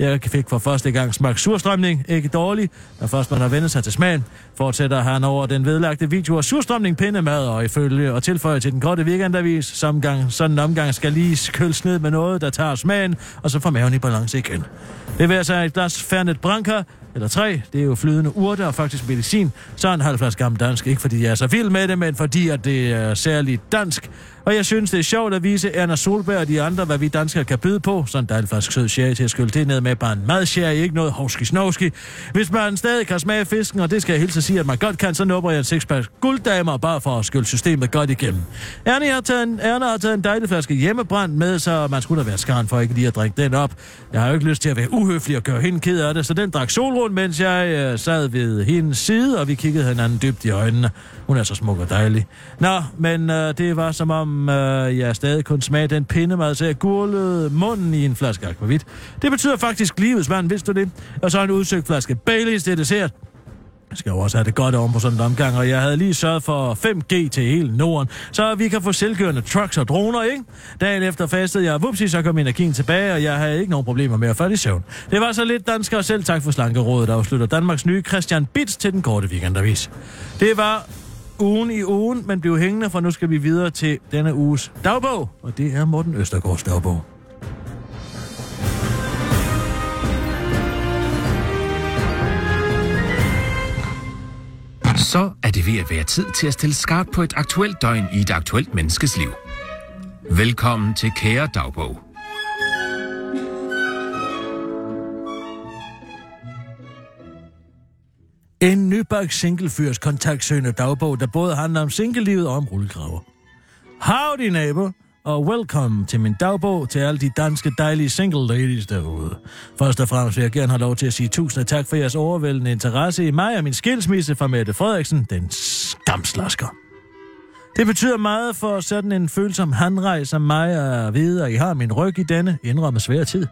Jeg fik for første gang smagt surstrømning. Ikke dårlig, når først man har vendt sig til smagen. Fortsætter han over den vedlagte video af surstrømning pindemad og ifølge og tilføjer til den korte weekendavis. Som gang, sådan en omgang skal lige køles ned med noget, der tager smagen, og så får maven i balance igen. Det vil sig et glas Fernet Branca, eller tre, det er jo flydende urter og faktisk medicin, så en halv flaske gammel dansk. Ikke fordi jeg er så vild med det, men fordi at det er særligt dansk. Og jeg synes, det er sjovt at vise Erna Solberg og de andre, hvad vi danskere kan byde på. Sådan en flaske sød sherry til at skylle det ned med, bare en mad sherry, ikke noget hovski snovski. Hvis man stadig kan smage fisken, og det skal jeg hilse at sige, at man godt kan, så nubber jeg en sixpack gulddamer bare for at skylde systemet godt igennem. Erna har taget en, Erna har taget en dejlig flaske hjemmebrand med, så man skulle da være skarn for ikke lige at drikke den op. Jeg har jo ikke lyst til at være uhøflig og gøre hende ked af det, så den drak solrund, mens jeg øh, sad ved hendes side, og vi kiggede hinanden dybt i øjnene. Hun er så smuk og dejlig. Nå, men øh, det var som om, øh, jeg stadig kun smager den pindemad, så jeg gurlede munden i en flaske akvavit. Det betyder faktisk livets vand, vidste du det? Og så en udsøgt flaske Baileys til dessert. Jeg skal jo også have det godt om på sådan en omgang, og jeg havde lige sørget for 5G til hele Norden, så vi kan få selvkørende trucks og droner, ikke? Dagen efter fastede jeg, vupsi, så kom energien tilbage, og jeg havde ikke nogen problemer med at falde i søvn. Det var så lidt danskere selv tak for slankerådet, der afslutter Danmarks nye Christian Bits til den korte weekendavis. Det var ugen i ugen, men blev hængende, for nu skal vi videre til denne uges dagbog, og det er Morten Østergaards dagbog. Så er det ved at være tid til at stille skarpt på et aktuelt døgn i et aktuelt menneskes liv. Velkommen til Kære Dagbog. En nybagt singlefyrs kontaktsøgende dagbog, der både handler om singlelivet og om rullegraver. Howdy, nabo, og welcome til min dagbog til alle de danske dejlige single ladies derude. Først og fremmest vil jeg gerne have lov til at sige tusind tak for jeres overvældende interesse i mig og min skilsmisse fra Mette Frederiksen, den skamslasker. Det betyder meget for sådan en følsom handrej som mig at vide, at I har min ryg i denne indrømme svære tid.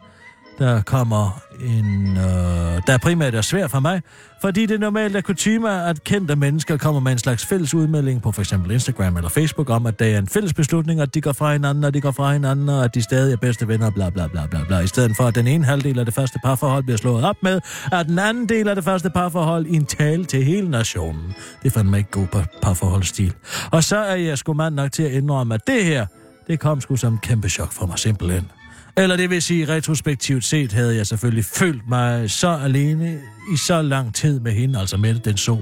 Der kommer en, øh, der primært er svær for mig, fordi det normalt er kutume, at kendte mennesker kommer med en slags fælles udmelding på f.eks. Instagram eller Facebook om, at det er en fælles beslutning, at de går fra hinanden, og de går fra hinanden, og at de stadig er bedste venner, bla bla bla bla bla. I stedet for, at den ene halvdel af det første parforhold bliver slået op med, at den anden del af det første parforhold i en tale til hele nationen. Det fandt mig ikke god par parforholdsstil. Og så er jeg sgu mand nok til at indrømme, at det her, det kom sgu som kæmpe chok for mig simpelthen. Eller det vil sige, retrospektivt set havde jeg selvfølgelig følt mig så alene i så lang tid med hende, altså med den så.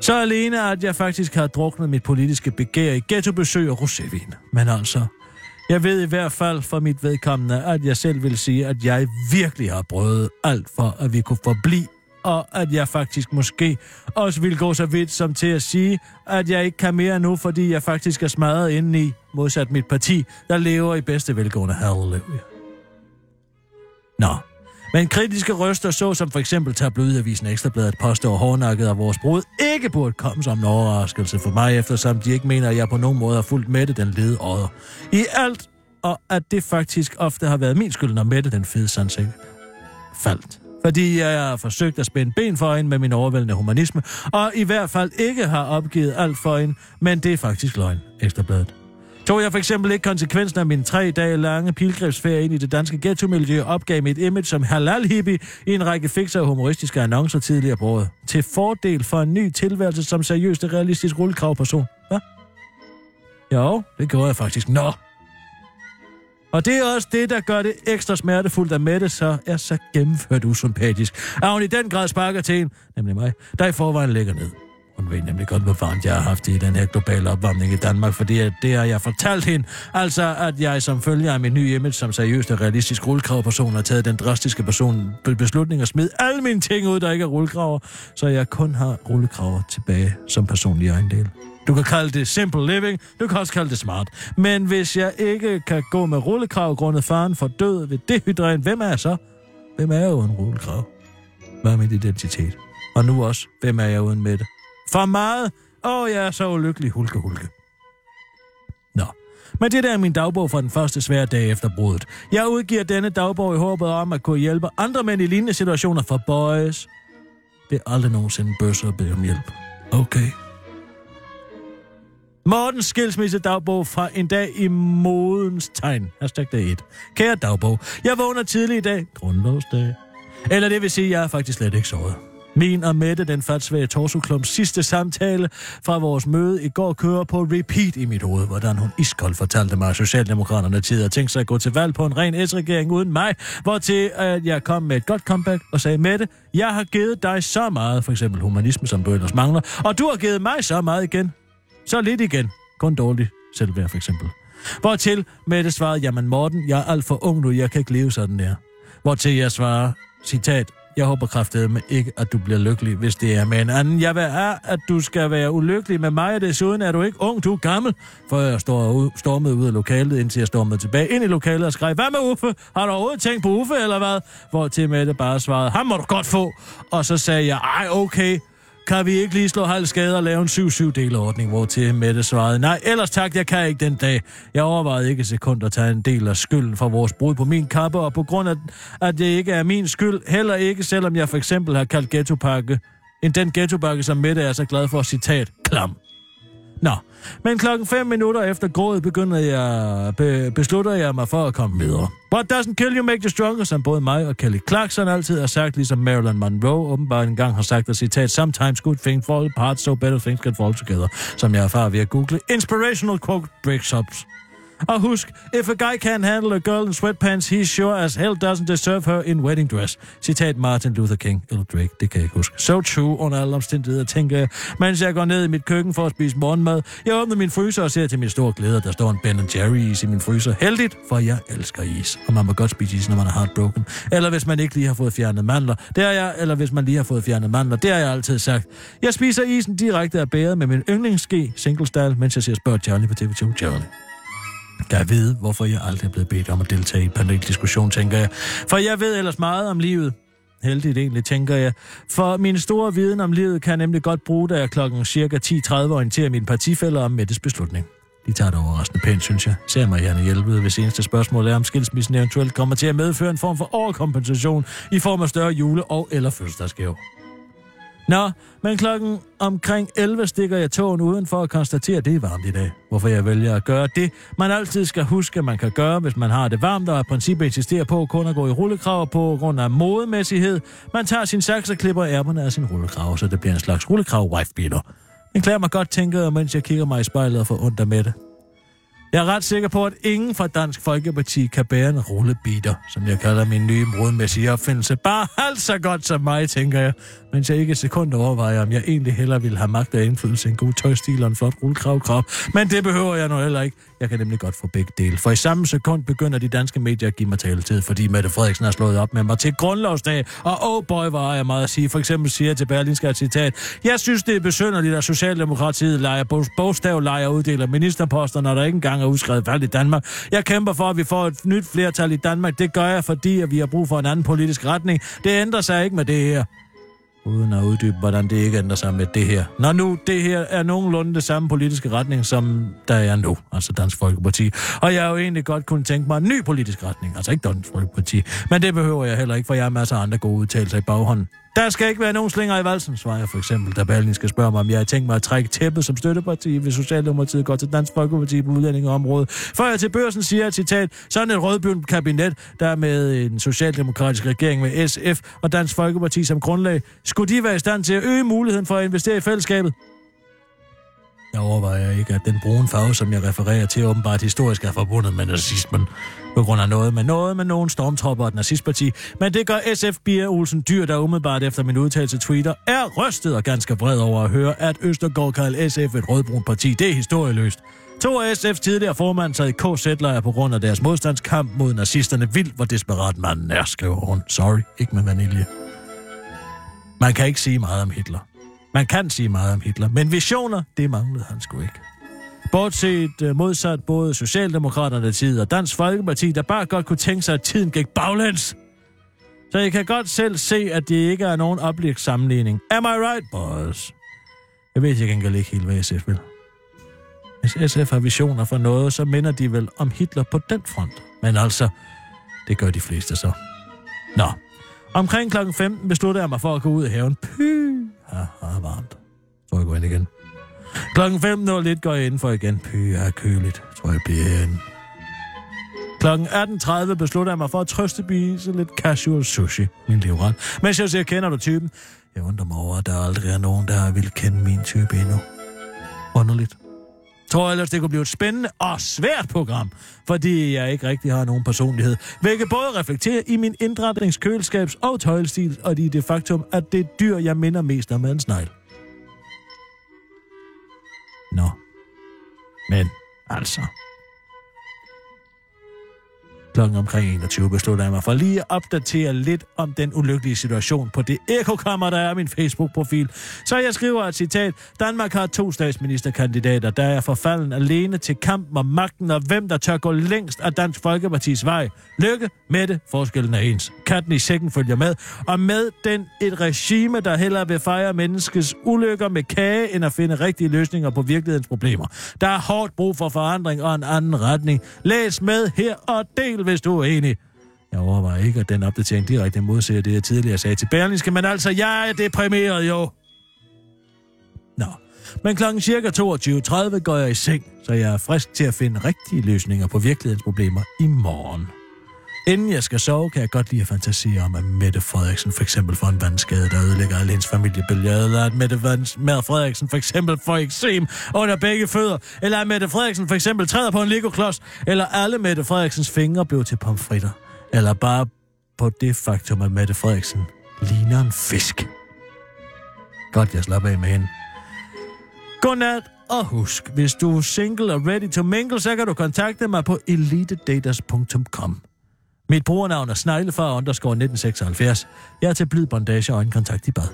Så alene, at jeg faktisk har druknet mit politiske begær i ghettobesøg og rosévin. Men altså, jeg ved i hvert fald for mit vedkommende, at jeg selv vil sige, at jeg virkelig har prøvet alt for, at vi kunne forblive og at jeg faktisk måske også vil gå så vidt som til at sige, at jeg ikke kan mere nu, fordi jeg faktisk er smadret indeni, modsat mit parti, der lever i bedste velgående halleluja. Nå, men kritiske røster, så som for eksempel tabloidavisen Ekstrabladet påstår hårdnakket af vores brud, ikke burde komme som en overraskelse for mig, eftersom de ikke mener, at jeg på nogen måde har fulgt Mette den lede ådder. I alt, og at det faktisk ofte har været min skyld, når Mette den fede sandsæk faldt fordi jeg har forsøgt at spænde ben for hende med min overvældende humanisme, og i hvert fald ikke har opgivet alt for hende, men det er faktisk løgn, Ekstrabladet. Tog jeg for eksempel ikke konsekvensen af min tre dage lange pilgrimsferie ind i det danske ghetto-miljø opgav mit image som halal-hippie i en række fikser og humoristiske annoncer tidligere på året. Til fordel for en ny tilværelse som seriøst og realistisk rullekravperson. Hvad? Jo, det gjorde jeg faktisk. Nå, og det er også det, der gør det ekstra smertefuldt, at Mette så er så gennemført usympatisk. At hun i den grad sparker til en, nemlig mig, der i forvejen ligger ned. Hun ved nemlig godt, hvor varmt jeg har haft i den her globale opvarmning i Danmark, fordi det har jeg fortalt hende. Altså, at jeg som følger af min nye image som seriøst og realistisk rullekravperson har taget den drastiske person beslutning og smide alle mine ting ud, der ikke er rullekraver, så jeg kun har rullekraver tilbage som personlig ejendel. Du kan kalde det simple living, du kan også kalde det smart. Men hvis jeg ikke kan gå med rullekrav grundet faren for død ved dehydrering, hvem er jeg så? Hvem er jeg uden rullekrav? Hvad er min identitet? Og nu også, hvem er jeg uden med det? For meget? Åh, oh, jeg er så ulykkelig, hulke, hulke. Nå, Men det der er min dagbog fra den første svære dag efter bruddet. Jeg udgiver denne dagbog i håbet om at kunne hjælpe andre mænd i lignende situationer for boys. Det er aldrig nogensinde bøsser at bede om hjælp. Okay. Mortens skilsmisse dagbog fra en dag i modens tegn. Hashtag dag 1. Kære dagbog, jeg vågner tidlig i dag. Grundlovsdag. Eller det vil sige, at jeg er faktisk slet ikke sovet. Min og Mette, den fatsvage torsoklums sidste samtale fra vores møde i går, kører på repeat i mit hoved, hvordan hun iskold fortalte mig, at Socialdemokraterne tid har tænkt sig at gå til valg på en ren S-regering uden mig, hvor til at øh, jeg kom med et godt comeback og sagde, Mette, jeg har givet dig så meget, for eksempel humanisme, som du ellers mangler, og du har givet mig så meget igen. Så lidt igen. Kun dårligt selvværd, for eksempel. Hvortil Mette svarede, jamen Morten, jeg er alt for ung nu, jeg kan ikke leve sådan der. Hvortil jeg svarer, citat, jeg håber kraftedeme ikke, at du bliver lykkelig, hvis det er med en anden. Jeg vil er, at du skal være ulykkelig med mig, og desuden er du ikke ung, du er gammel. For jeg står ud, stormede ud af lokalet, indtil jeg stormede tilbage ind i lokalet og skrev, hvad med Uffe? Har du overhovedet tænkt på Uffe, eller hvad? Hvor til Mette bare svarede, ham må du godt få. Og så sagde jeg, ej okay, kan vi ikke lige slå halv skade og lave en 7-7-delordning, hvor til Mette svarede, nej, ellers tak, jeg kan ikke den dag. Jeg overvejede ikke et sekund at tage en del af skylden for vores brud på min kappe, og på grund af, at det ikke er min skyld, heller ikke, selvom jeg for eksempel har kaldt ghettopakke, end den ghettopakke, som Mette er så glad for, citat, klam. Nå, men klokken 5 minutter efter grådet begynder jeg, be, beslutter jeg mig for at komme videre. What doesn't kill you make you stronger, som både mig og Kelly Clarkson altid har sagt, ligesom Marilyn Monroe åbenbart engang har sagt, at citat, sometimes good things fall apart, so better things can fall together, som jeg erfarer ved at google inspirational quote breakups. Og husk, if a guy can handle a girl in sweatpants, he sure as hell doesn't deserve her in wedding dress. Citat Martin Luther King eller Drake, det kan jeg ikke huske. So true under alle omstændigheder, tænker jeg, mens jeg går ned i mit køkken for at spise morgenmad. Jeg åbner min fryser og ser til min store glæde, der står en Ben Jerry is i min fryser. Heldigt, for jeg elsker is. Og man må godt spise is, når man er heartbroken. Eller hvis man ikke lige har fået fjernet mandler. Det er jeg, eller hvis man lige har fået fjernet mandler. Det har jeg altid sagt. Jeg spiser isen direkte af bæret med min yndlingsske, single style, mens jeg ser Spørg Charlie på TV2 Charlie. Jeg ved, hvorfor jeg aldrig er blevet bedt om at deltage i en paneldiskussion, tænker jeg. For jeg ved ellers meget om livet. Heldigt egentlig, tænker jeg. For min store viden om livet kan jeg nemlig godt bruge, da jeg klokken cirka 10.30 orienterer mine partifælder om Mettes beslutning. De tager det overraskende pænt, synes jeg. Ser mig gerne hjælpe, hvis eneste spørgsmål er, om skilsmissen eventuelt kommer til at medføre en form for overkompensation i form af større jule- og eller fødselsdagsgave. Nå, men klokken omkring 11 stikker jeg tågen uden for at konstatere, at det er varmt i dag. Hvorfor jeg vælger at gøre det, man altid skal huske, at man kan gøre, hvis man har det varmt, og at princippet insisterer på kun at gå i rullekrav på grund af modemæssighed. Man tager sin saks og klipper ærmerne af sin rullekrav, så det bliver en slags rullekrav wife Den klæder mig godt tænke, mens jeg kigger mig i spejlet og får ondt af med det. Jeg er ret sikker på, at ingen fra Dansk Folkeparti kan bære en rullebiter, som jeg kalder min nye brudmæssige opfindelse. Bare halvt så godt som mig, tænker jeg, mens jeg ikke et sekund overvejer, om jeg egentlig heller ville have magt og indflydelse en god tøjstil og en flot rullekravkrop. Men det behøver jeg nu heller ikke. Jeg kan nemlig godt få begge dele. For i samme sekund begynder de danske medier at give mig taletid, fordi Mette Frederiksen har slået op med mig til grundlovsdag. Og oh boy, var jeg meget at sige. For eksempel siger jeg til Berlinske et citat. Jeg synes, det er besynderligt, at Socialdemokratiet leger bogstavlejer uddeler ministerposter, når der ikke engang er udskrevet valg i Danmark. Jeg kæmper for, at vi får et nyt flertal i Danmark. Det gør jeg, fordi at vi har brug for en anden politisk retning. Det ændrer sig ikke med det her uden at uddybe, hvordan det ikke ændrer sig med det her. Når nu det her er nogenlunde det samme politiske retning, som der er nu, altså Dansk Folkeparti. Og jeg har jo egentlig godt kunne tænke mig en ny politisk retning, altså ikke Dansk Folkeparti. Men det behøver jeg heller ikke, for jeg har masser af andre gode udtalelser i baghånden. Der skal ikke være nogen slinger i valsen, svarer jeg for eksempel, da Berlin skal spørge mig, om jeg har tænkt mig at trække tæppet som støtteparti, hvis Socialdemokratiet går til Dansk Folkeparti på udlændingeområdet. Før jeg til børsen siger citat, sådan et rødbjørn kabinet, der med en socialdemokratisk regering med SF og Dansk Folkeparti som grundlag, skulle de være i stand til at øge muligheden for at investere i fællesskabet? Jeg overvejer ikke, at den brune farve, som jeg refererer til, åbenbart historisk er forbundet med nazismen. På grund af noget med noget med nogen stormtropper og et nazistparti. Men det gør SF Bia Olsen Dyr, der umiddelbart efter min udtalelse Twitter, er rystet og ganske vred over at høre, at Østergaard kalder SF et rødbrun parti. Det er historieløst. To af SF's tidligere formand sad i KZ-lejr på grund af deres modstandskamp mod nazisterne. Vildt, hvor desperat manden er, skriver hun. Sorry, ikke med vanilje. Man kan ikke sige meget om Hitler. Man kan sige meget om Hitler, men visioner, det manglede han sgu ikke. Bortset øh, modsat både Socialdemokraterne tid og Dansk Folkeparti, der bare godt kunne tænke sig, at tiden gik baglæns. Så jeg kan godt selv se, at det ikke er nogen oplæg sammenligning. Am I right, boys? Jeg ved ikke engang ikke helt, hvad SF vil. Hvis SF har visioner for noget, så minder de vel om Hitler på den front. Men altså, det gør de fleste så. Nå. Omkring klokken 15 besluttede jeg mig for at gå ud i haven. Py, ja, det varmt. Så jeg går ind igen. Klokken 15.01 går jeg indenfor igen. Py, er køligt. Tror jeg bliver herinde. Klokken 18.30 beslutter jeg mig for at trøstebise lidt casual sushi, min livret. Mens jeg siger, kender du typen? Jeg undrer mig over, at der aldrig er nogen, der vil kende min type endnu. Underligt. Tror ellers, det kunne blive et spændende og svært program, fordi jeg ikke rigtig har nogen personlighed. Hvilket både reflekterer i min indretnings, køleskabs og tøjlestil, og i det faktum, at det dyr, jeg minder mest om, er en snegl. Nå. Men, altså... Klokken omkring 21 beslutter jeg mig for lige at opdatere lidt om den ulykkelige situation på det ekokammer, der er min Facebook-profil. Så jeg skriver et citat. Danmark har to statsministerkandidater, der er forfalden alene til kampen om magten, og hvem der tør gå længst af Dansk Folkepartis vej. Lykke med det. Forskellen er ens. Katten i sækken følger med, og med den et regime, der hellere vil fejre menneskets ulykker med kage, end at finde rigtige løsninger på virkelighedens problemer. Der er hårdt brug for forandring og en anden retning. Læs med her og del hvis du er enig. Jeg overvejer ikke, at den opdatering direkte modsætter det, jeg tidligere sagde til Berlingske, men altså, jeg er deprimeret jo. Nå, men klokken cirka 22.30 går jeg i seng, så jeg er frisk til at finde rigtige løsninger på virkelighedens problemer i morgen. Inden jeg skal sove, kan jeg godt lide at fantasere om, at Mette Frederiksen for eksempel får en vandskade, der ødelægger alle hendes familiebilleder, eller at Mette, Vand- Mette Frederiksen for eksempel får eksem under begge fødder, eller at Mette Frederiksen for eksempel træder på en Lego-klods, eller alle Mette Frederiksens fingre blev til pomfritter, eller bare på det faktum, at Mette Frederiksen ligner en fisk. Godt, jeg slapper af med hende. Godnat, og husk, hvis du er single og ready to mingle, så kan du kontakte mig på elitedaters.com. Mit brugernavn er sneglefar underscore 1976. Jeg er til blid bondage og øjenkontakt i bad.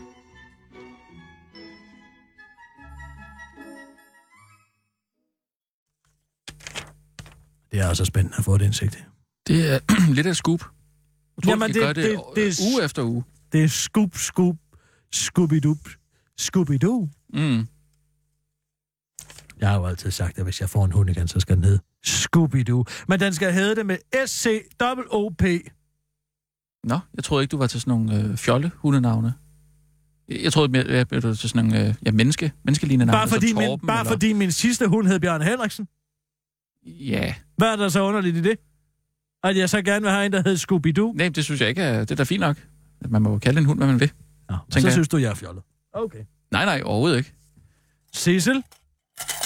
Det er altså spændende at få et indsigt i. Det er lidt af et scoop. Jeg tror, Jamen, det, det- det, det- det, uge efter uge. Det er scoop, scoop, scooby-doo, scooby-doo. Mm. Jeg har jo altid sagt, at hvis jeg får en hund igen, så skal den hedde Scooby-Doo. Men den skal hedde det med S-C-O-O-P. Nå, jeg troede ikke, du var til sådan nogle øh, fjolle hundenavne. Jeg jeg troede, mere, jeg blev til sådan nogle øh, ja, menneske, menneskelignende navne. Bare, fordi min, Torben, bare eller... fordi min sidste hund hed Bjørn Henriksen. Ja. Hvad er der så underligt i det? At jeg så gerne vil have en, der hedder Scooby-Doo? Nej, det synes jeg ikke. er- Det er da fint nok. Man må jo kalde en hund, hvad man vil. Ja, Tænker så jeg. synes du, jeg er fjollet. Okay. Nej, nej, overhovedet ikke. Cecil,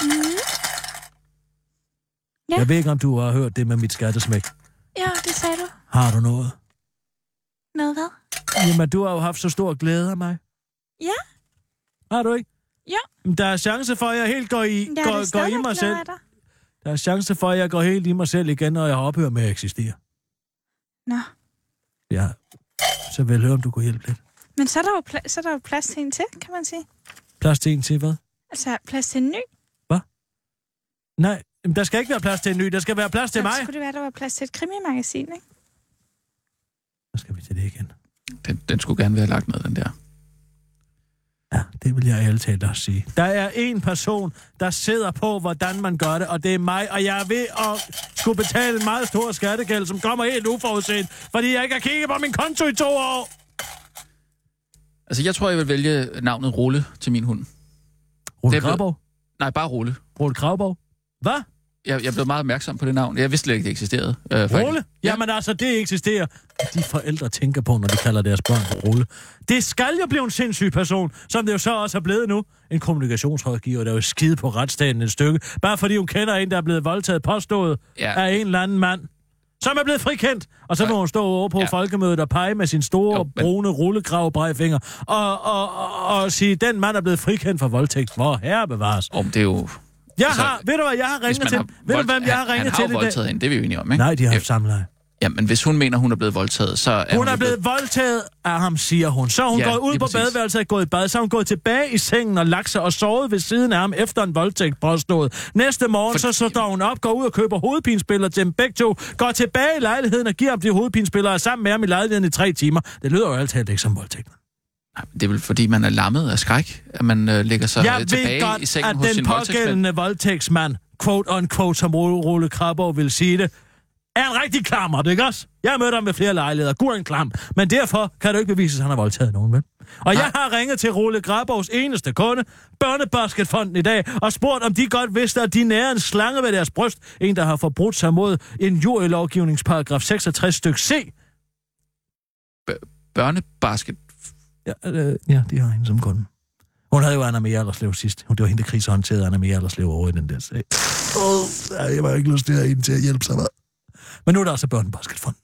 Mm. Ja. jeg ved ikke, om du har hørt det med mit skattesmæk. Ja, det sagde du. Har du noget? Noget hvad? Jamen, du har jo haft så stor glæde af mig. Ja. Har du ikke? Ja. Der er chance for, at jeg helt går i, da går, går i mig selv. Der er chance for, at jeg går helt i mig selv igen, når jeg har ophørt med at eksistere. Nå. Ja. Så vil jeg høre, om du kunne hjælpe lidt. Men så er, der jo pla- så er der jo plads til en til, kan man sige. Plads til en til hvad? Altså, plads til en ny. Nej, jamen, der skal ikke være plads til en ny. Der skal være plads til så mig. skulle det være, der var plads til et krimimagasin, ikke? Så skal vi til det igen. Den, den skulle gerne være lagt med, den der. Ja, det vil jeg ærligt talt også sige. Der er en person, der sidder på, hvordan man gør det, og det er mig, og jeg er ved at skulle betale en meget stor skattegæld, som kommer helt uforudset, fordi jeg ikke har kigget på min konto i to år. Altså, jeg tror, jeg vil vælge navnet Rulle til min hund. Rulle Krabov? Nej, bare Rulle. Rulle Krabov? Hvad? Jeg, jeg blev meget opmærksom på det navn. Jeg vidste slet ikke, det eksisterede. Øh, faktisk. Rulle? Jamen altså, det eksisterer. De forældre tænker på, når de kalder deres børn for Rulle. Det skal jo blive en sindssyg person, som det jo så også er blevet nu. En kommunikationsrådgiver, der er jo skide på retsstaten et stykke. Bare fordi hun kender en, der er blevet voldtaget påstået Ja. af en eller anden mand. Som er blevet frikendt. Og så må hun stå over på Ja. ja. folkemødet og pege med sin store, Jo, men- brune rullegrav og, og, og, og sige, den mand er blevet frikendt for voldtægt. Hvor herre bevares. Om det er jo... Jeg Altså, har, ved du hvad, jeg har ringet til, har ved du hvem jeg har han, ringet han til har i jo voldtaget hende, det er vi jo enige om, ikke? Nej, de har haft samleje. Ja, men hvis hun mener, hun er blevet voldtaget, så er Hun jo er blevet voldtaget af ham, siger hun. Så hun Ja, gået ud på præcis. badeværelset og gået i bad. Så hun gået tilbage i sengen og lagt sig og sovet ved siden af ham efter en voldtægt påstået. Næste morgen, For- så, så står hun op, går ud og køber hovedpinespiller til dem begge to, går tilbage i lejligheden og giver ham de er sammen med ham i lejligheden i tre timer. Det lyder jo altid ikke som voldtægt. Nej, Det er vel, fordi man er lammet af skræk, at man øh, lægger sig Jeg øh, tilbage ved i godt, sengen at hos den sin voldtægtsmand. pågældende voldtægtsmand quote on quote, som Rulle Krabov vil sige det, er en rigtig klammer, det ikke også? Jeg har mødt ham ved flere lejligheder. Gur en klam. Men derfor kan det jo ikke bevises, at han har voldtaget nogen, vel? Og jeg har ringet til Rulle Grabovs eneste kunde, Børnebasketfonden i dag, og spurgt, om de godt vidste, at de nærer en slange ved deres bryst. En, der har forbrudt sig mod en jordlovgivningsparagraf 66 stykke C. Børnebasket. Ja, øh, ja, de har hende som kunde. Hun havde jo Anna Mia Allerslev sidst. Det var hende, der krisehåndterede Anna Mia Allerslev over i den der sag. Oh, jeg var ikke lyst til at have hende til at hjælpe sig med. Men nu er der altså Børnebasketfonden.